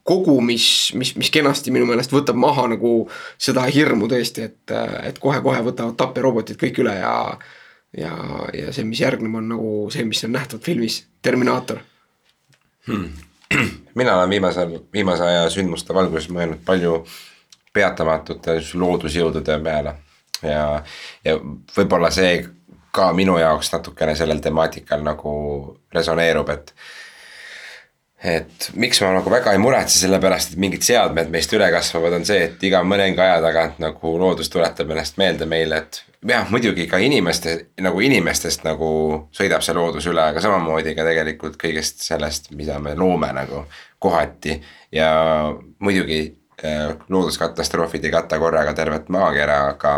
kogu, mis, mis, mis kenasti minu meelest võtab maha nagu seda hirmu tõesti, et, et kohe-kohe võtavad tapjarobotid kõik üle ja ja, ja see, mis järgneb, on nagu see, mis on nähtud filmis Terminaator hmm.. mina olen viimasel, viimase aja sündmuste valguses mõelnud palju peatamatute loodusjõudude peale ja, ja võib-olla see ka minu jaoks natukene sellel temaatikal nagu resoneerub, et. Et miks ma nagu väga ei muretse selle pärast, et mingid seadmed meist üle kasvavad, on see, et iga mõninga aja tagant nagu loodus tuletab ennast meelde meile, et. jah, muidugi ka inimeste nagu inimestest nagu sõidab see loodus üle, aga samamoodi ka tegelikult kõigest sellest, mida me loome nagu kohati ja muidugi äh, looduskatastroofid ei kata korraga tervet maakera, aga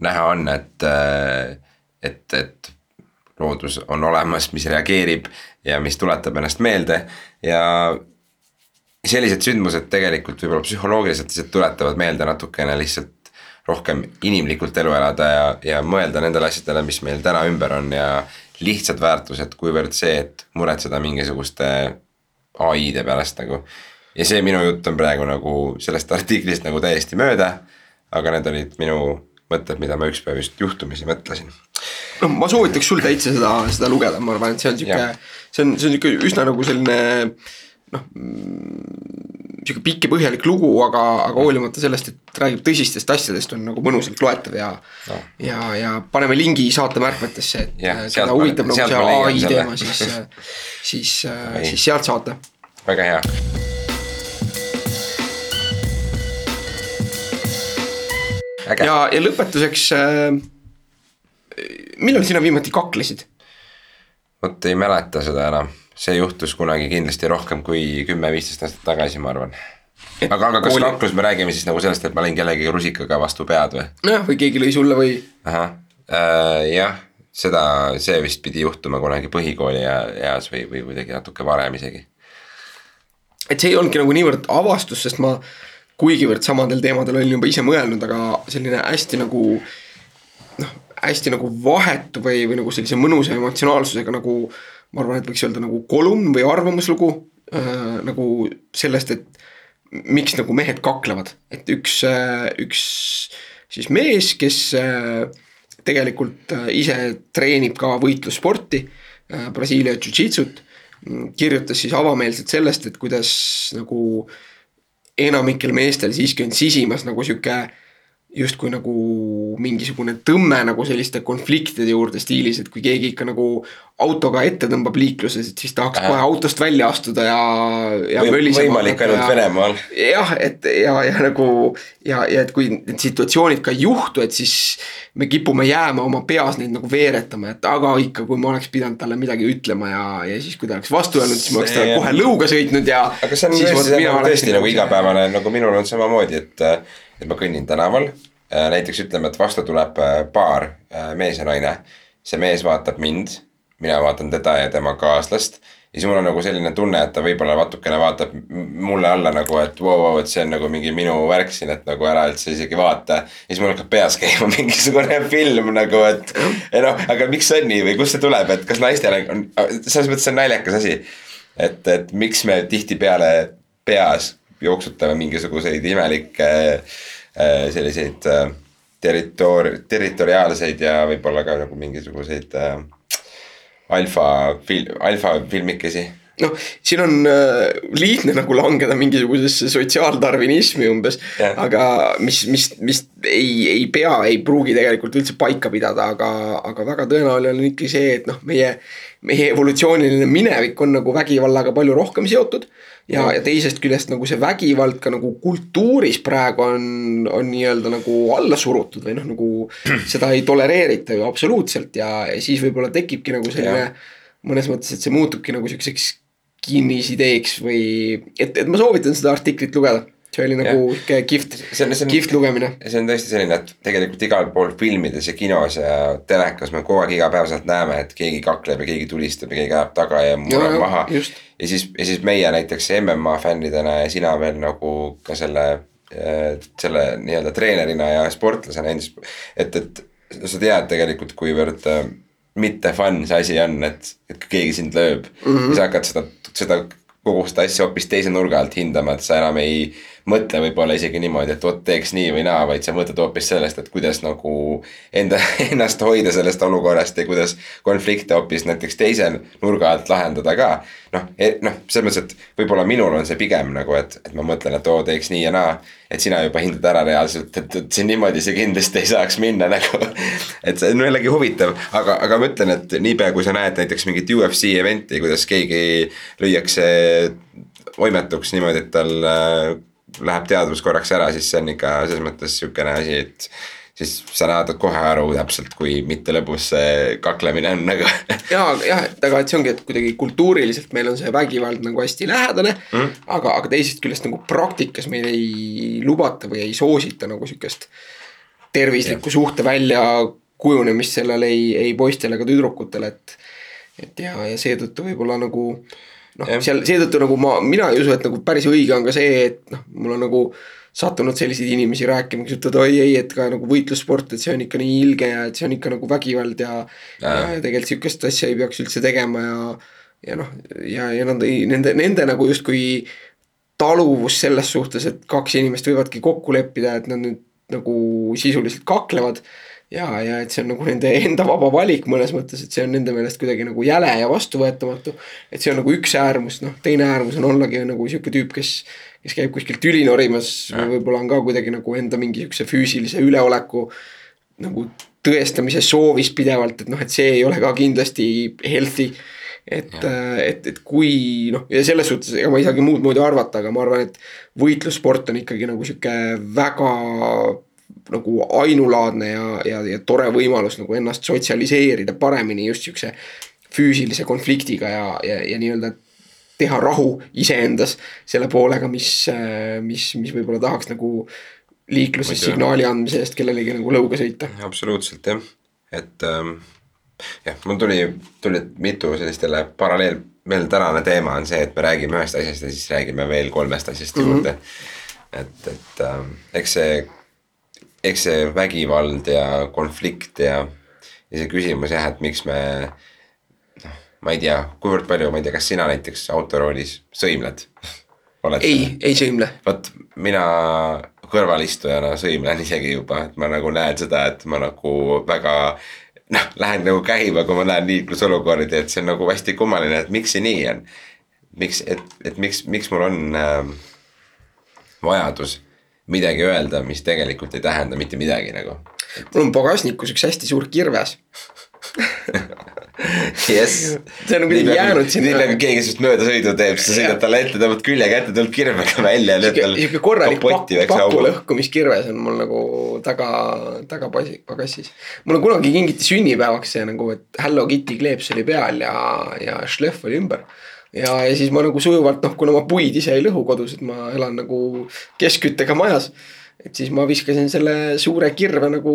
näha on, et, et, et loodus on olemas, mis reageerib ja mis tuletab ennast meelde ja sellised sündmused tegelikult võib-olla psühholoogiliselt lihtsalt tuletavad meelde natukene lihtsalt rohkem inimlikult elu elada ja, ja mõelda nendele asjadele, mis meil täna ümber on ja lihtsad väärtused, kuivõrd see, et muretseda mingisuguste ai-de pärast nagu. ja see minu jutt on praegu nagu sellest artiklist nagu täiesti mööda, aga need olid minu mõtted, mida ma ükspäev just juhtumisi mõtlesin. noh, ma soovitaks sul täitsa seda, seda lugeda, ma arvan, et see on sihuke, see on, see on sihuke üsna nagu selline noh, sihuke pikk ja põhjalik lugu, aga, aga hoolimata sellest, et räägib tõsistest asjadest, on nagu mõnusalt loetav ja no. ja, ja paneme lingi saate märkmetesse, et ja, keda huvitab nagu see ai teema, siis, siis, siis sealt saate. väga hea ja, ja lõpetuseks äh,. millal sina viimati kaklesid? vot ei mäleta seda enam, see juhtus kunagi kindlasti rohkem kui kümme-viisteist aastat tagasi, ma arvan. aga, aga kas kooli... kaklus, me räägime siis nagu sellest, et ma lõin kellelegi rusikaga vastu pead või? nojah, või keegi lõi sulle või? ahah äh,, jah, seda, see vist pidi juhtuma kunagi põhikooli eas või, või kuidagi natuke varem isegi. et see ei olnudki nagu niivõrd avastus, sest ma kuigivõrd samadel teemadel olin juba ise mõelnud, aga selline hästi nagu noh, hästi nagu vahetu või, või nagu sellise mõnusa emotsionaalsusega nagu ma arvan, et võiks öelda nagu kolumn või arvamuslugu äh, nagu sellest, et miks nagu mehed kaklevad, et üks äh,, üks siis mees, kes äh, tegelikult äh, ise treenib ka võitlussporti äh,, Brasiilia jujitsut, kirjutas siis avameelselt sellest, et kuidas nagu äh, enamikel meestel siiski on sisimas nagu sihuke justkui nagu mingisugune tõmme nagu selliste konfliktide juurde stiilis, et kui keegi ikka nagu autoga ette tõmbab liikluses, et siis tahaks kohe autost välja astuda ja, ja Või, võimalik ainult ja- Venemaal. jah, et ja, ja nagu ja, ja et kui need situatsioonid ka ei juhtu, et siis me kipume jääma oma peas neid nagu veeretama, et aga ikka, kui ma oleks pidanud talle midagi ütlema ja, ja siis, kui ta oleks vastu öelnud, siis ma oleks talle See- kohe lõuga sõitnud ja. aga see on tõesti, nagu, oleksin tõesti nagu igapäevane, nagu minul on samamoodi, et, et ma kõnnin tänaval. näiteks ütleme, et vastu tuleb äh, paar, äh, mees ja naine. see mees vaatab mind, mina vaatan teda ja tema kaaslast. ja siis mul on nagu selline tunne, et ta võib-olla natukene vaatab mulle alla nagu, et vau, vau, et see on nagu mingi minu värk siin, et nagu ära üldse isegi vaata. ja siis mul hakkab peas käima mingisugune film nagu, et ei noh, aga miks see on nii või kust see tuleb, et kas naistele on, selles mõttes see on naljakas asi et, et miks me tihtipeale peas jooksutame mingisuguseid imelikke äh, selliseid äh, territoor-, territoriaalseid ja võib-olla ka nagu mingisuguseid äh, alfa fil-, alfafilmikesi. noh, siin on lihtne nagu langeda mingisugusesse sotsiaaldarvinismi umbes Jah. aga mis, mis, mis ei, ei pea, ei pruugi tegelikult üldse paika pidada, aga, aga väga tõenäoline on ikkagi see, et noh, meie. meie evolutsiooniline minevik on nagu vägivallaga palju rohkem seotud. Ja, ja teisest küljest nagu see vägivald ka nagu kultuuris praegu on, on nii-öelda nagu alla surutud või noh, nagu seda ei tolereerita ju absoluutselt ja, ja siis võib-olla tekibki nagu selline mõnes mõttes, et see muutubki nagu siukseks kinnisideeks või et, et ma soovitan seda artiklit lugeda. See oli nagu sihuke kihvt, kihvt lugemine. see on tõesti selline, et tegelikult igal pool filmides ja kinos ja telekas me kogu aeg igapäevaselt näeme, et keegi kakleb ja keegi tulistab ja keegi ajab taga ja murrab Jaa, maha. ja siis, ja siis meie näiteks MMA fännidena ja sina veel nagu ka selle, selle nii-öelda treenerina ja sportlasena endis. et, et sa tead tegelikult, kuivõrd äh, mitte fun see asi on, et, et kui keegi sind lööb mm. -hmm. sa hakkad seda, seda kogu seda asja hoopis teise nurga alt hindama, et sa enam ei mõtle võib-olla isegi niimoodi, et vot teeks nii või naa, vaid sa mõtled hoopis sellest, et kuidas nagu enda, ennast hoida sellest olukorrast ja kuidas konflikte hoopis näiteks teise nurga alt lahendada ka. noh, noh, selles mõttes, et võib-olla minul on see pigem nagu, et, et ma mõtlen, et oo, teeks nii ja naa. et sina juba hindad ära reaalselt, et, et see niimoodi see kindlasti ei saaks minna nagu. et see on jällegi huvitav, aga, aga ma ütlen, et niipea kui sa näed näiteks mingit UFC event'i, kuidas keegi lüüakse oimetuks niimoodi, et tal äh, läheb teadvus korraks ära, siis see on ikka selles mõttes sihukene asi, et siis sa näed kohe aru täpselt, kui mitte lõbus see kaklemine on nagu. ja, jah, et aga et see ongi, et kuidagi kultuuriliselt meil on see vägivald nagu hästi lähedane mm.. aga, aga teisest küljest nagu praktikas meil ei lubata või ei soosita nagu sihukest tervislikku suhte väljakujunemist sellel ei, ei poistel ega tüdrukutel, et. et ja, ja seetõttu võib-olla nagu noh seal seetõttu nagu ma, mina ei usu, et nagu päris õige on ka see, et noh, mul on nagu sattunud selliseid inimesi rääkima, kes ütlevad oi ei, et ka nagu võitlussport, et see on ikka nii ilge ja et see on ikka nagu vägivald ja. ja, ja tegelikult sihukest asja ei peaks üldse tegema ja, ja noh, ja, ja nad ei, nende, nende nagu justkui taluvus selles suhtes, et kaks inimest võivadki kokku leppida, et nad nüüd nagu sisuliselt kaklevad. Ja, ja et see on nagu nende enda vaba valik mõnes mõttes, et see on nende meelest kuidagi nagu jäle ja vastuvõetamatu. et see on nagu üks äärmus, noh teine äärmus on ollagi nagu sihuke tüüp, kes, kes käib kuskil tüli norimas või võib-olla on ka kuidagi nagu enda mingi sihukese füüsilise üleoleku nagu tõestamise soovis pidevalt, et noh, et see ei ole ka kindlasti healthy. Et, et, et kui noh, ja selles suhtes ega ma ei saagi muud moodi arvata, aga ma arvan, et võitlussport on ikkagi nagu sihuke väga nagu ainulaadne ja, ja, ja tore võimalus nagu ennast sotsialiseerida paremini just sihukese füüsilise konfliktiga ja, ja, ja nii-öelda teha rahu iseendas selle poolega, mis, mis, mis võib-olla tahaks nagu liikluses signaali andmise eest kellelegi nagu lõuga sõita. absoluutselt jah, et ähm, jah, mul tuli, tuli mitu sellist jälle paralleel, meil tänane teema on see, et me räägime ühest asjast ja siis räägime veel kolmest asjast juurde mm. -hmm. et, et ähm, eks see, eks see vägivald ja konflikt ja, ja see küsimus jah, et miks me noh, ma ei tea, kuivõrd palju, ma ei tea, kas sina näiteks autoroolis sõimled? ei, ei sõimle. vot mina kõrvalistujana sõimlen isegi juba, et ma nagu näen seda, et ma nagu väga noh, lähen nagu käima, kui ma näen liiklusolukordi, et see on nagu hästi kummaline, et miks see nii on. miks, et, et miks, miks mul on äh, vajadus midagi öelda, mis tegelikult ei tähenda mitte midagi nagu. mul on pagasnikus üks hästi suur kirves. jess. see on nagu kuidagi jäänud sinna. nii nagu keegi sinust möödasõidu teeb, siis sa sõidad talle ette, tõmbad külje kätte, tuleb kirvega välja ja lööd tal. sihuke korralik pakk, pakulõhkumiskirves on mul nagu taga, tagapasi-, pagassis. mulle kunagi kingiti sünnipäevaks see nagu, et Hello Kitty kleeps oli peal ja, ja šlehv oli ümber ja, ja siis ma nagu sujuvalt noh, kuna ma puid ise ei lõhu kodus, et ma elan nagu keskküttega majas. et siis ma viskasin selle suure kirve nagu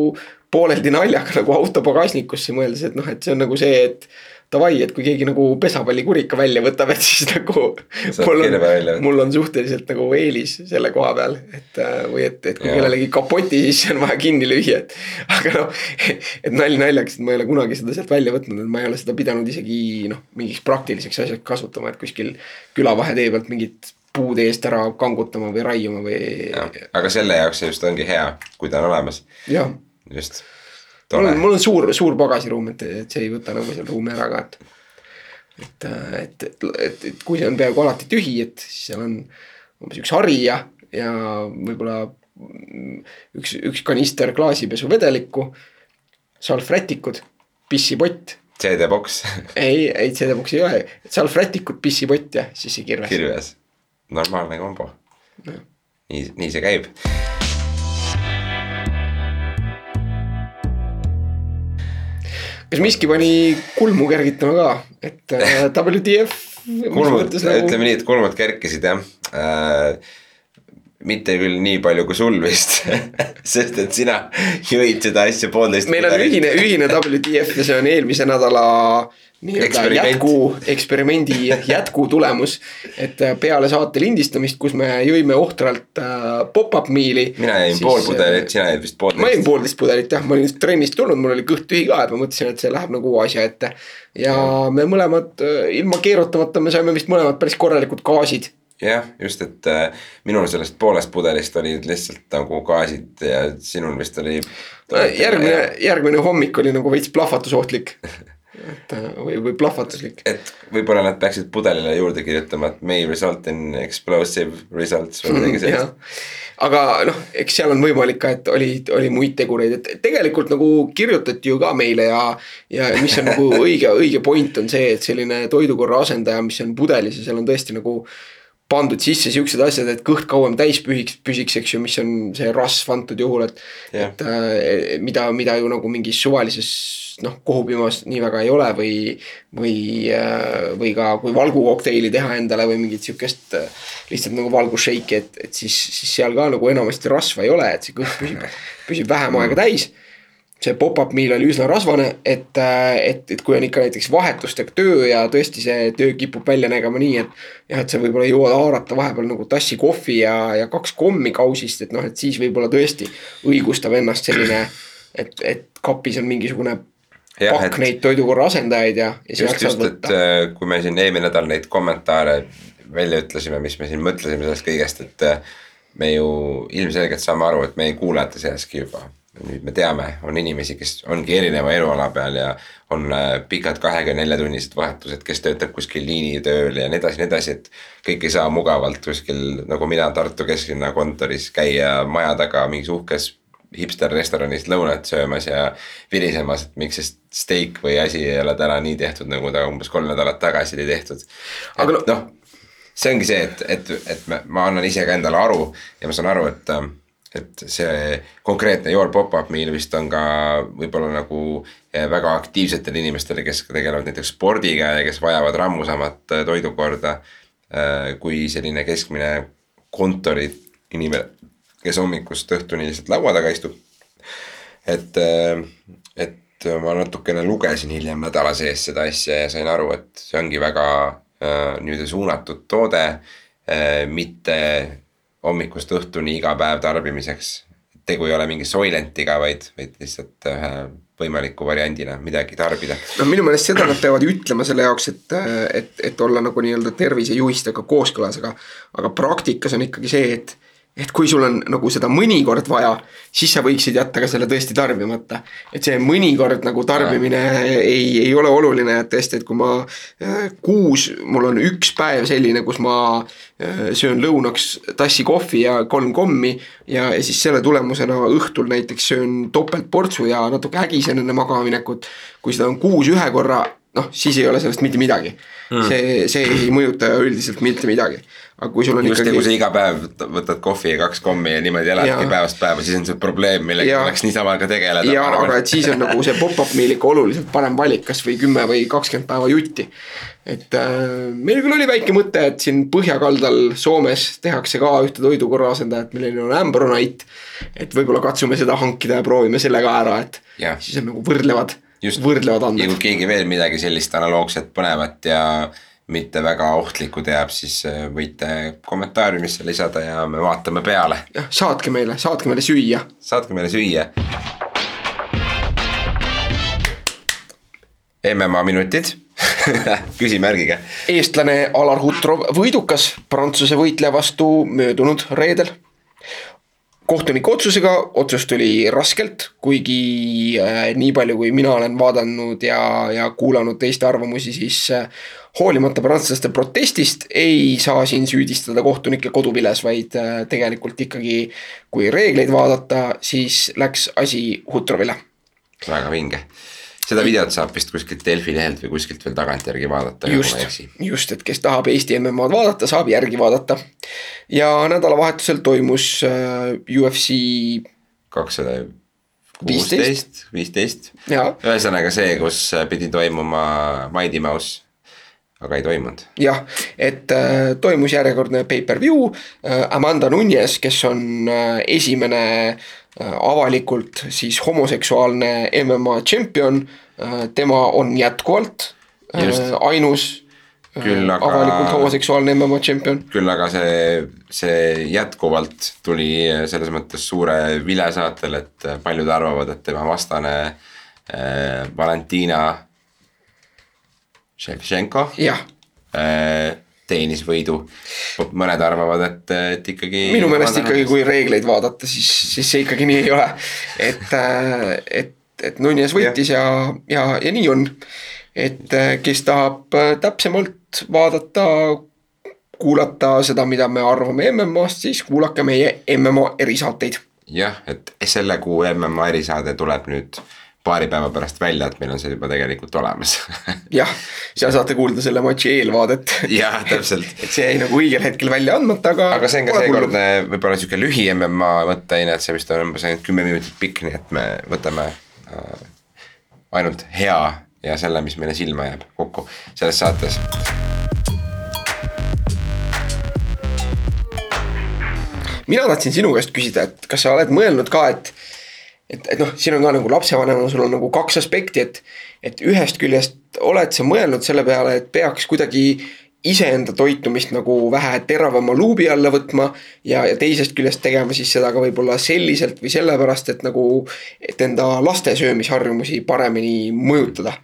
pooleldi naljaga nagu auto pagasnikusse, mõeldes, et noh, et see on nagu see, et davai, et kui keegi nagu pesapallikurika välja võtab, et siis nagu. mul on, mul on suhteliselt nagu eelis selle koha peal, et äh, või et, et kui ja. kellelegi kapoti sisse on vaja kinni lüüa, et. aga noh, et nali naljaks, et ma ei ole kunagi seda sealt välja võtnud, et ma ei ole seda pidanud isegi noh, mingiks praktiliseks asjaks kasutama, et kuskil küla vahetee pealt mingit puude eest ära kangutama või raiuma või. aga selle jaoks see just ongi hea, kui ta on olemas. just mul on, mul on suur, suur pagasiruum, et, et see ei võta nagu seal ruumi ära ka, et. et, et, et, et, et kui see on peaaegu alati tühi, et siis seal on umbes üks hari ja, ja võib-olla üks, üks kanister klaasipesuvedelikku. salvrätikud, pissipott. CD-boks ei, ei CD-boks ei ole, salvrätikud, pissipott ja siis see kirves. kirves, normaalne kombo no.. nii, nii see käib kas miski pani kulmu kergitama ka, et äh, WTF. kulmud, nagu... ütleme nii, et kulmud kerkisid jah äh, mitte küll nii palju kui sul vist sest et sina jõid seda asja poolteist. meil on ühine, ühine WTF ja see on eelmise nädala nii-öelda jätku, eksperimendi jätku tulemus. et äh, peale saate lindistamist, kus me jõime ohtralt äh, pop-up meal'i. mina jäin siis, pool pudelit, sina jäid vist poolteist. ma jäin poolteist pudelit jah, ma olin trennist tulnud, mul oli kõht tühi ka, et ma mõtlesin, et see läheb nagu asja ette. ja me mõlemad äh, ilma keerutamata, me saime vist mõlemad päris korralikud gaasid jah, just, et äh, minul sellest poolest pudelist olid lihtsalt nagu gaasid ja sinul vist oli. järgmine, järgmine hommik oli nagu veits plahvatusohtlik et äh, või, või plahvatuslik. et võib-olla nad peaksid pudelile juurde kirjutama, et may result in explosive results või midagi sellist. aga noh, eks seal on võimalik ka, et oli, oli muid tegureid, et tegelikult nagu kirjutati ju ka meile ja. ja mis on nagu õige, õige point on see, et selline toidukorra asendaja, mis on pudelis ja seal on tõesti nagu pandud sisse siuksed asjad, et kõht kauem täis pühiks, püsiks, eks ju, mis on see rasv antud juhul, et yeah.. et äh, mida, mida ju nagu mingis suvalises noh, kohupiimas nii väga ei ole või, või, äh, või ka kui valgukokteili teha endale või mingit sihukest äh, lihtsalt nagu valgusšeiki, et, et siis, siis seal ka nagu enamasti rasva ei ole, et see kõht püsib, püsib vähem aega täis see pop-up meal oli üsna rasvane, et, äh, et, et kui on ikka näiteks vahetustega töö ja tõesti see töö kipub välja nägema nii, et. jah, et sa võib-olla jõuad haarata vahepeal nagu tassi kohvi ja, ja kaks kommi kausist, et noh, et siis võib-olla tõesti õigustab ennast selline. et, et kapis on mingisugune ja, pakk et, neid toidukorra asendajaid ja, ja sealt saad võtta. Äh, kui me siin eelmine nädal neid kommentaare välja ütlesime, mis me siin mõtlesime sellest kõigest, et äh, me ju ilmselgelt saame aru, et meie kuulajate seaski juba nüüd me teame, on inimesi, kes ongi erineva eluala peal ja on äh, pikad kahekümne nelja tunnised vahetused, kes töötab kuskil liinitööl ja nii edasi, nii edasi, et. kõik ei saa mugavalt kuskil nagu mina Tartu kesklinna kontoris käia maja taga mingis uhkes hipster restoranis lõunat söömas ja virisemas, et miks see steak või asi ei ole täna nii tehtud, nagu ta umbes kolm nädalat tagasi oli tehtud. aga noh no, see ongi see, et, et, et ma, ma annan ise ka endale aru ja ma saan aru, et et see konkreetne Your Pop-Up Meal vist on ka võib-olla nagu eh, väga aktiivsetele inimestele, kes tegelevad näiteks spordiga ja kes vajavad rammusamat eh, toidukorda. Eh, kui selline keskmine kontori inimene, kes hommikust õhtuni lihtsalt laua taga istub. et, et ma natukene lugesin hiljem nädala sees seda asja ja sain aru, et see ongi väga nii-öelda suunatud toode, mitte hommikust õhtuni iga päev tarbimiseks. tegu ei ole mingi Soylentiga, vaid, vaid lihtsalt ühe võimaliku variandina midagi tarbida. no minu meelest seda nad peavad ütlema selle jaoks, et, et, et olla nagu nii-öelda tervisejuhistega kooskõlas, aga. aga praktikas on ikkagi see, et et kui sul on nagu seda mõnikord vaja, siis sa võiksid jätta ka selle tõesti tarbimata. et see mõnikord nagu tarbimine ei, ei ole oluline, et tõesti, et kui ma äh, kuus, mul on üks päev selline, kus ma äh, söön lõunaks tassi kohvi ja kolm kommi. ja, ja siis selle tulemusena õhtul näiteks söön topeltportsu ja natuke hägisen enne magamaminekut. kui seda on kuus ühe korra, noh, siis ei ole sellest mitte midagi mm.. see, see ei mõjuta üldiselt mitte midagi aga kui sul on just ikkagi. kui sa iga päev võtad kohvi ja kaks kommi ja niimoodi eladki päevast päeva, siis on see probleem, millega tuleks niisama ka tegeleda. ja, aga et siis on nagu see pop-up meal ikka oluliselt parem valik, kasvõi kümme või kakskümmend päeva jutti. et äh, meil küll oli väike mõte, et siin põhjakaldal Soomes tehakse ka ühte toidukorra asendajat, milline on Ambronite. et võib-olla katsume seda hankida ja proovime selle ka ära, et ja. siis on nagu võrdlevad, võrdlevad andmed. ja kui keegi veel midagi sellist analoogset põnevat ja mitte väga ohtlikku teab, siis äh, võite kommentaariumisse lisada ja me vaatame peale. jah, saatke meile, saatke meile süüa. saatke meile süüa. MMA minutid küsimärgiga. eestlane Alar Hutrov võidukas Prantsuse võitleja vastu möödunud reedel kohtuniku otsusega, otsus tuli raskelt, kuigi äh, nii palju, kui mina olen vaadanud ja, ja kuulanud teiste arvamusi, siis äh, hoolimata prantslaste protestist ei saa siin süüdistada kohtunikke koduviles, vaid äh, tegelikult ikkagi kui reegleid vaadata, siis läks asi Hutrovile. väga vinge seda videot saab vist kuskilt Delfi lehelt või kuskilt veel tagantjärgi vaadata. just, just, et kes tahab Eesti MM-ad vaadata, saab järgi vaadata. ja nädalavahetusel toimus äh, UFC. kakssada kuusteist, viisteist. ühesõnaga see, kus pidi toimuma Mighty Mouse aga ei toimunud. jah, et äh, toimus järjekordne pay-per-view äh,, Amanda Nunes, kes on äh, esimene äh, avalikult siis homoseksuaalne MMA tšempion äh,, tema on jätkuvalt äh, ainus äh, küll aga. avalikult homoseksuaalne MMA tšempion. küll aga see, see jätkuvalt tuli selles mõttes suure vile saatel, et paljud arvavad, et tema vastane äh, Valentina Ševtšenko. Äh, teenis võidu, mõned arvavad, et, et ikkagi. minu meelest ikkagi, kui reegleid vaadata, siis, siis see ikkagi nii ei ole. et, äh, et, et Nunes võitis ja, ja, ja nii on. et äh, kes tahab täpsemalt vaadata, kuulata seda, mida me arvame MM-ast, siis kuulake meie MMA erisaateid. jah, et selle kuu MMA erisaade tuleb nüüd paari päeva pärast välja, et meil on see juba tegelikult olemas jah, seal saate kuulda selle matši eelvaadet jah, täpselt et see jäi nagu õigel hetkel välja andmata, aga. aga see on ka seekordne võib-olla sihuke lühi MMA mõtteaine, et see vist on umbes ainult kümme minutit pikk, nii et me võtame äh, ainult hea ja selle, mis meile silma jääb kokku selles saates. mina tahtsin sinu käest küsida, et kas sa oled mõelnud ka, et et, et noh, siin on ka nagu lapsevanemana sul on nagu kaks aspekti, et, et ühest küljest oled sa mõelnud selle peale, et peaks kuidagi iseenda toitumist nagu vähe teravama luubi alla võtma. ja, ja teisest küljest tegema siis seda ka võib-olla selliselt või sellepärast, et nagu, et enda laste söömisharjumusi paremini mõjutada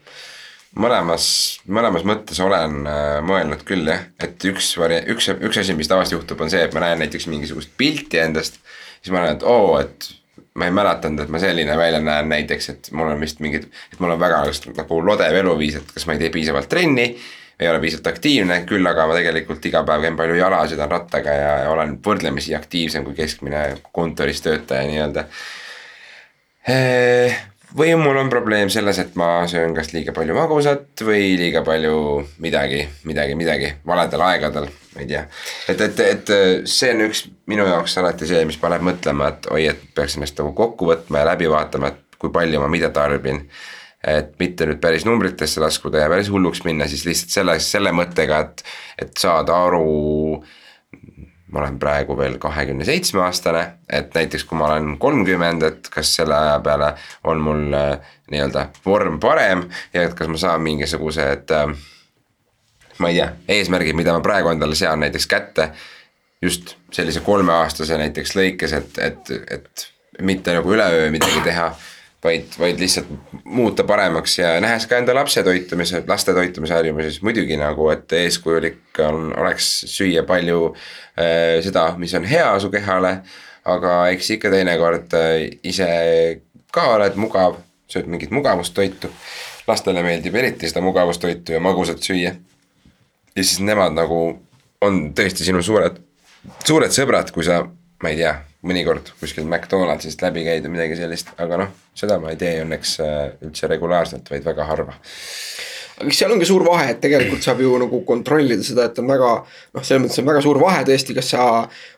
mõlemas, mõlemas mõttes olen äh, mõelnud küll jah, et üks vari-, üks, üks asi, mis tavaliselt juhtub, on see, et ma näen näiteks mingisugust pilti endast. siis ma näen, et oo, et ma ei mäletanud, et ma selline välja näen näiteks, et mul on vist mingid, et mul on väga nagu lodev eluviis, et kas ma ei tee piisavalt trenni. ei ole piisavalt aktiivne, küll aga ma tegelikult iga päev käin palju jala, sõidan rattaga ja, ja olen võrdlemisi aktiivsem kui keskmine kontoris töötaja nii-öelda või mul on probleem selles, et ma söön kas liiga palju magusat või liiga palju midagi, midagi, midagi valedel aegadel, ma ei tea. et, et, et see on üks minu jaoks alati see, mis paneb mõtlema, et oi, et peaks ennast nagu kokku võtma ja läbi vaatama, et kui palju ma mida tarbin. et mitte nüüd päris numbritesse laskuda ja päris hulluks minna, siis lihtsalt selle, selle mõttega, et, et saada aru ma olen praegu veel kahekümne seitsme aastane, et näiteks kui ma olen kolmkümmend, et kas selle aja peale on mul äh, nii-öelda vorm parem ja et kas ma saan mingisugused äh,. ma ei tea, eesmärgid, mida ma praegu endale sean näiteks kätte. just sellise kolmeaastase näiteks lõikes, et, et, et mitte nagu üleöö midagi teha vaid, vaid lihtsalt muuta paremaks ja nähes ka enda lapse toitumise, laste toitumise harjumusi, siis muidugi nagu, et eeskujulik on, oleks süüa palju äh, seda, mis on hea su kehale. aga eks ikka teinekord äh, ise ka oled mugav, sööd mingit mugavustoitu. lastele meeldib eriti seda mugavustoitu ja magusat süüa. ja siis nemad nagu on tõesti sinu suured, suured sõbrad, kui sa, ma ei tea mõnikord kuskil McDonaldsist läbi käid või midagi sellist, aga noh, seda ma ei tee õnneks äh, üldse regulaarselt, vaid väga harva. aga seal on ka suur vahe, et tegelikult saab ju nagu kontrollida seda, et on väga noh, selles mõttes on väga suur vahe tõesti, kas sa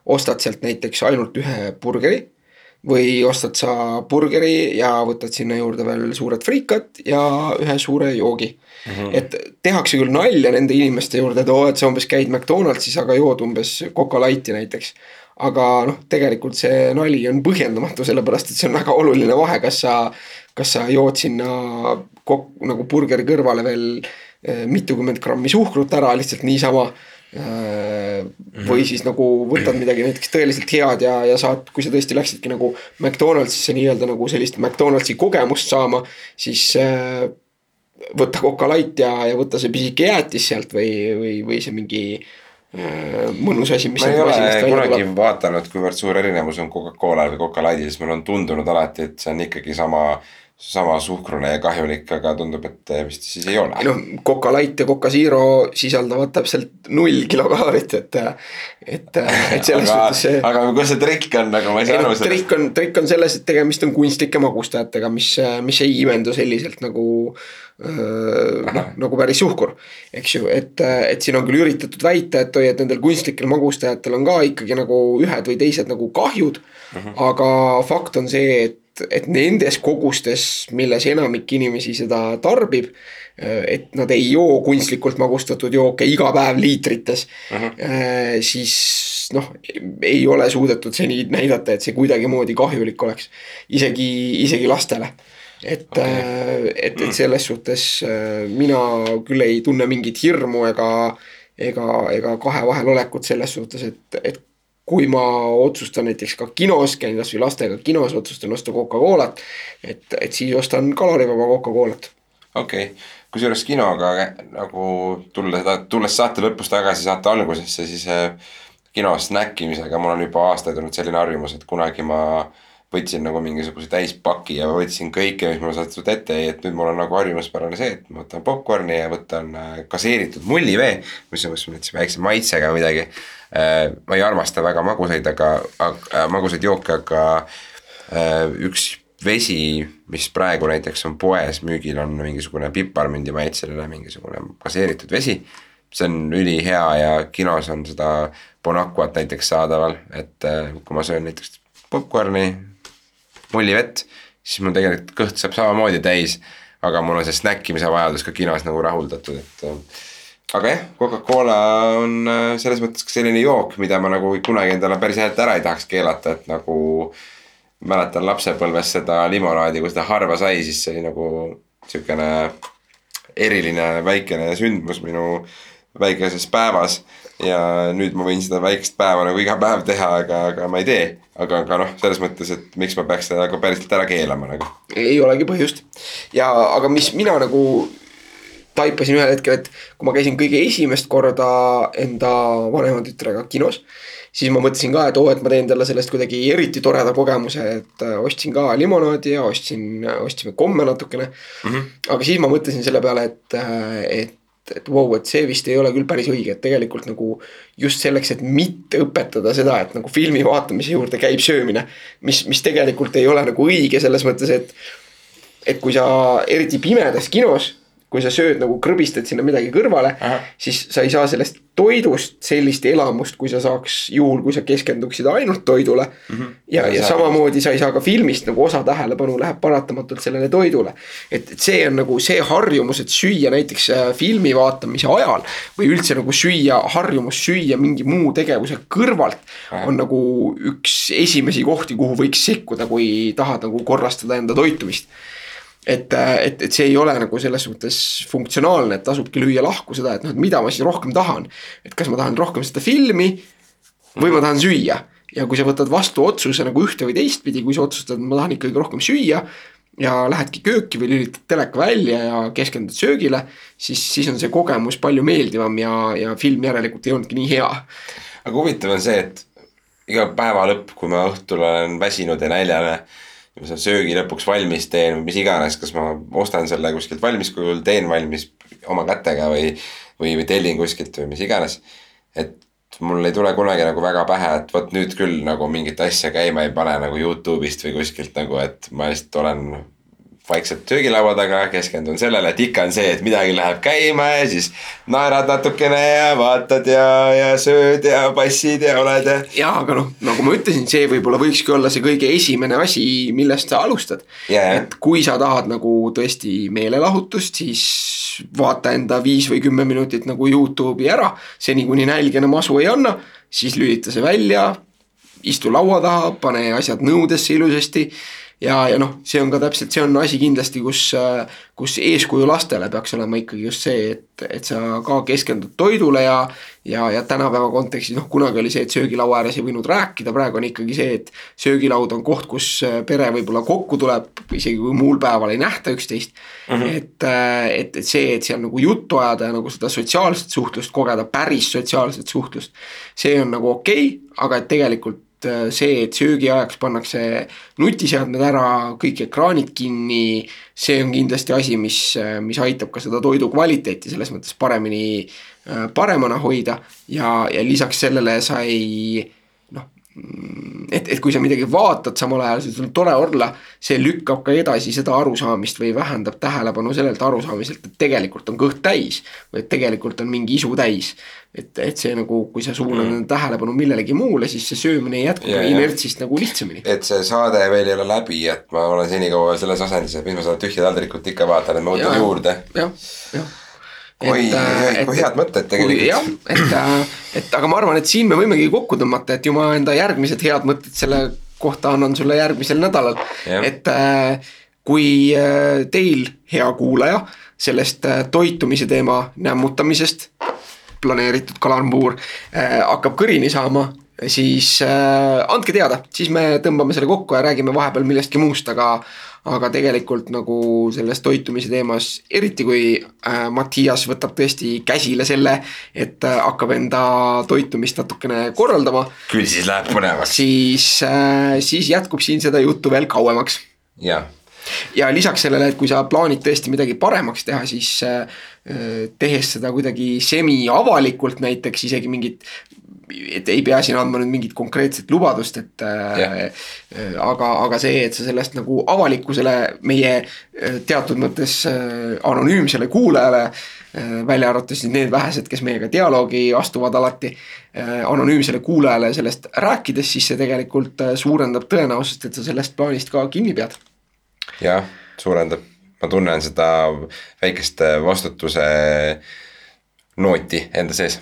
ostad sealt näiteks ainult ühe burgeri või ostad sa burgeri ja võtad sinna juurde veel suured friikad ja ühe suure joogi mm. -hmm. et tehakse küll nalja nende inimeste juurde, et oo, et sa umbes käid McDonaldsis, aga jood umbes Coca Lighti näiteks aga noh, tegelikult see nali on põhjendamatu, sellepärast et see on väga oluline vahe, kas sa, kas sa jood sinna kok-, nagu burgeri kõrvale veel eh, mitukümmend grammi suhkrut ära lihtsalt niisama eh, või siis nagu võtad midagi näiteks tõeliselt head ja, ja saad, kui sa tõesti läksidki nagu McDonaldsisse nii-öelda nagu sellist McDonaldsi kogemust saama, siis äh, võtta Coca Light ja, ja võtta see pisike jäätis sealt või, või, või see mingi Äh, mõnus asi, mis. ma ei ole kunagi vaadanud, kuivõrd suur erinevus on Coca-Cola'l või Coca-Light'il, sest mulle on tundunud alati, et see on ikkagi sama sama suhkrune ja kahjulik, aga tundub, et vist siis ei ole. ei noh, Coca Light ja Coca Zero sisaldavad täpselt null kilokalorit, et, et, et selles suhtes see. aga kus see trikk on, nagu ma ei saa aru sellest. trikk on, trikk on selles, et tegemist on kunstlike magustajatega, mis, mis ei imendu selliselt nagu noh, nagu päris suhkur, eks ju, et, et siin on küll üritatud väita, et oi, et nendel kunstlikel magustajatel on ka ikkagi nagu ühed või teised nagu kahjud. Mhm. -huh. aga fakt on see, et et nendes kogustes, milles enamik inimesi seda tarbib, et nad ei joo kunstlikult magustatud jooke iga päev liitrites uh, -huh. siis noh, ei ole suudetud seni näidata, et see kuidagimoodi kahjulik oleks, isegi, isegi lastele et okay., et, et selles suhtes mina küll ei tunne mingit hirmu ega, ega, ega kahe vahel olekut selles suhtes, et, et kui ma otsustan näiteks ka kinos, käin kasvõi lastega kinos, otsustan osta Coca-Colat. et, et siis ostan kalorivaba Coca-Colat. okei okay., kusjuures kinoga nagu tulla tulles saate lõpus tagasi saate algusesse, siis äh, kinos snäkkimisega mul on juba aastaid olnud selline harjumus, et kunagi ma võtsin nagu mingisuguse täispaki ja võtsin kõike, mis mulle sattus ette, et nüüd mul on nagu harjumuspärane see, et ma võtan popkorni ja võtan äh, gaseeritud mullivee, mis on mõttes väikse maitsega midagi Äh, ma ei armasta väga magusaid, aga, aga, magusaid jooke, aga äh, üks vesi, mis praegu näiteks on poes müügil, on mingisugune piparmündi maitseline mingisugune gaseeritud vesi. see on ülihea ja kinos on seda Bon Aquat näiteks saadaval, et äh, kui ma söön näiteks popkorni, mullivett, siis mul tegelikult kõht saab samamoodi täis. aga mul on see snäkkimise vajadus ka kinos nagu rahuldatud, et aga jah, Coca-Cola on äh, selles mõttes ka selline jook, mida ma nagu kunagi endale päris häält ära ei tahaks keelata, et nagu. mäletan lapsepõlves seda limonaadi, kui seda harva sai, siis see oli nagu sihukene eriline väikene sündmus minu väikeses päevas. ja nüüd ma võin seda väikest päeva nagu iga päev teha, aga, aga ma ei tee. aga, aga noh, selles mõttes, et miks ma peaks seda nagu päriselt ära keelama nagu. ei olegi põhjust ja, aga mis mina nagu taipasin ühel hetkel, et kui ma käisin kõige esimest korda enda vanema tütrega kinos. siis ma mõtlesin ka, et oo, et ma teen talle sellest kuidagi eriti toreda kogemuse, et äh, ostsin ka limonaadi ja ostsin, ostsime komme natukene mm. -hmm. aga siis ma mõtlesin selle peale, et, äh, et et vau wow,, et see vist ei ole küll päris õige, et tegelikult nagu just selleks, et mitte õpetada seda, et nagu filmi vaatamise juurde käib söömine. mis, mis tegelikult ei ole nagu õige selles mõttes, et, et kui sa eriti pimedas kinos kui sa sööd nagu krõbistad sinna midagi kõrvale, siis sa ei saa sellest toidust sellist elamust, kui sa saaks juhul, kui sa keskenduksid ainult toidule mm. -hmm. ja, ja, ja samamoodi sa ei saa ka filmist nagu osa tähelepanu läheb paratamatult sellele toidule. et, et see on nagu see harjumus, et süüa näiteks äh, filmi vaatamise ajal või üldse nagu süüa, harjumus süüa mingi muu tegevuse kõrvalt. on nagu üks esimesi kohti, kuhu võiks sekkuda, kui tahad nagu korrastada enda toitumist et, et, et see ei ole nagu selles suhtes funktsionaalne, et tasubki lüüa lahku seda, et noh, et mida ma siis rohkem tahan. et kas ma tahan rohkem seda filmi või ma tahan süüa ja kui sa võtad vastu otsuse nagu ühte või teistpidi, kui sa otsustad, et ma tahan ikkagi rohkem süüa. ja lähedki kööki või lülitad teleka välja ja keskendud söögile, siis, siis on see kogemus palju meeldivam ja, ja film järelikult ei olnudki nii hea. aga huvitav on see, et iga päeva lõpp, kui ma õhtul olen väsinud ja näljane, ma selle söögi lõpuks valmis teen või mis iganes, kas ma ostan selle kuskilt valmiskujul, teen valmis oma kätega või, või, või tellin kuskilt või mis iganes. et mul ei tule kunagi nagu väga pähe, et vot nüüd küll nagu mingit asja käima ei pane nagu Youtube'ist või kuskilt nagu, et ma lihtsalt olen vaikselt söögilaua taga, keskendun sellele, et ikka on see, et midagi läheb käima ja siis naerad natukene ja vaatad ja, ja sööd ja passid ja oled ja. ja aga noh, nagu ma ütlesin, see võib-olla võikski olla see kõige esimene asi, millest sa alustad. Yeah.. et kui sa tahad nagu tõesti meelelahutust, siis vaata enda viis või kümme minutit nagu Youtube'i ära, seni kuni nälg enam asu ei anna, siis lülita see välja, istu laua taha, pane asjad nõudesse ilusasti ja, ja noh, see on ka täpselt, see on asi kindlasti, kus, kus eeskuju lastele peaks olema ikkagi just see, et, et sa ka keskendud toidule ja ja, ja tänapäeva kontekstis noh, kunagi oli see, et söögilaua ääres ei võinud rääkida, praegu on ikkagi see, et söögilaud on koht, kus pere võib-olla kokku tuleb, isegi kui muul päeval ei nähta üksteist mm. -hmm. et, et, et see, et seal nagu juttu ajada ja nagu seda sotsiaalset suhtlust kogeda, päris sotsiaalset suhtlust, see on nagu okei okay,, aga et tegelikult see, et söögiajaks pannakse nutiseadmed ära, kõik ekraanid kinni, see on kindlasti asi, mis, äh, mis aitab ka seda toidu kvaliteeti selles mõttes paremini, äh, paremana hoida. Ja, ja lisaks sellele sa ei et, et kui sa midagi vaatad samal ajal, sul on tore olla, see lükkab ka edasi seda arusaamist või vähendab tähelepanu sellelt arusaamiselt, et tegelikult on kõht täis. või et tegelikult on mingi isu täis. et, et see nagu, kui sa suunad mm. tähelepanu millelegi muule, siis see söömine jätkub ja, inertsist nagu lihtsamini. et see saade veel ei ole läbi, et ma olen senikaua selles asendis, et mis ma seda tühja taldrikut ikka vaatan, et ma võtan ja, juurde. jah, jah oi, oi, kui head mõtted tegelikult. jah, et, äh, et aga ma arvan, et siin me võimegi kokku tõmmata, et ju ma enda järgmised head mõtted selle kohta annan sulle järgmisel nädalal. et äh, kui äh, teil, hea kuulaja, sellest toitumise teema nämmutamisest planeeritud kalambuur hakkab kõrini saama, siis andke teada, siis me tõmbame selle kokku ja räägime vahepeal millestki muust, aga aga tegelikult nagu selles toitumise teemas, eriti kui äh, Mattias võtab tõesti käsile selle, et äh, hakkab enda toitumist natukene korraldama. küll siis läheb põnevaks. siis äh,, siis jätkub siin seda juttu veel kauemaks. jah ja lisaks sellele, et kui sa plaanid tõesti midagi paremaks teha, siis äh, tehes seda kuidagi semi-avalikult näiteks isegi mingit et ei pea siin andma nüüd mingit konkreetset lubadust, et yeah. äh, aga, aga see, et sa sellest nagu avalikkusele, meie äh, teatud mõttes äh, anonüümsele kuulajale äh,, välja arvatud siis need vähesed, kes meiega dialoogi astuvad alati äh,, anonüümsele kuulajale sellest rääkides, siis see tegelikult äh, suurendab tõenäosust, et sa sellest plaanist ka kinni pead. jah, suurendab, ma tunnen seda väikest vastutuse nooti enda sees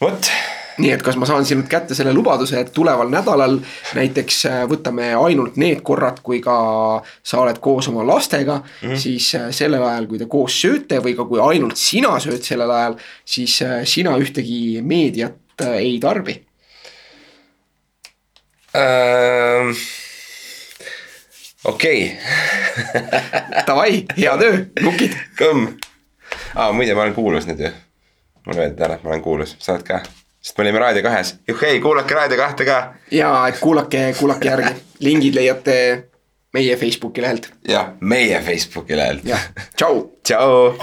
vot nii et kas ma saan sinult kätte selle lubaduse, et tuleval nädalal näiteks äh, võtame ainult need korrad, kui ka sa oled koos oma lastega mm, -hmm. siis äh, sellel ajal, kui te koos sööte või ka kui ainult sina sööd sellel ajal, siis äh, sina ühtegi meediat ei tarbi ähm,. okei Davai, hea töö, nukid. kõmm ah,, muide, ma olen kuulus nüüd ju mulle öeldi täna, et ma olen kuulus, sa oled ka? Sest me olime Raadio kahes, juhhei, kuulake Raadio kahte ka. ja, et kuulake, kuulake järgi, lingid leiate meie Facebooki lehelt. jah, meie Facebooki lehelt. jah, tšau. tšau.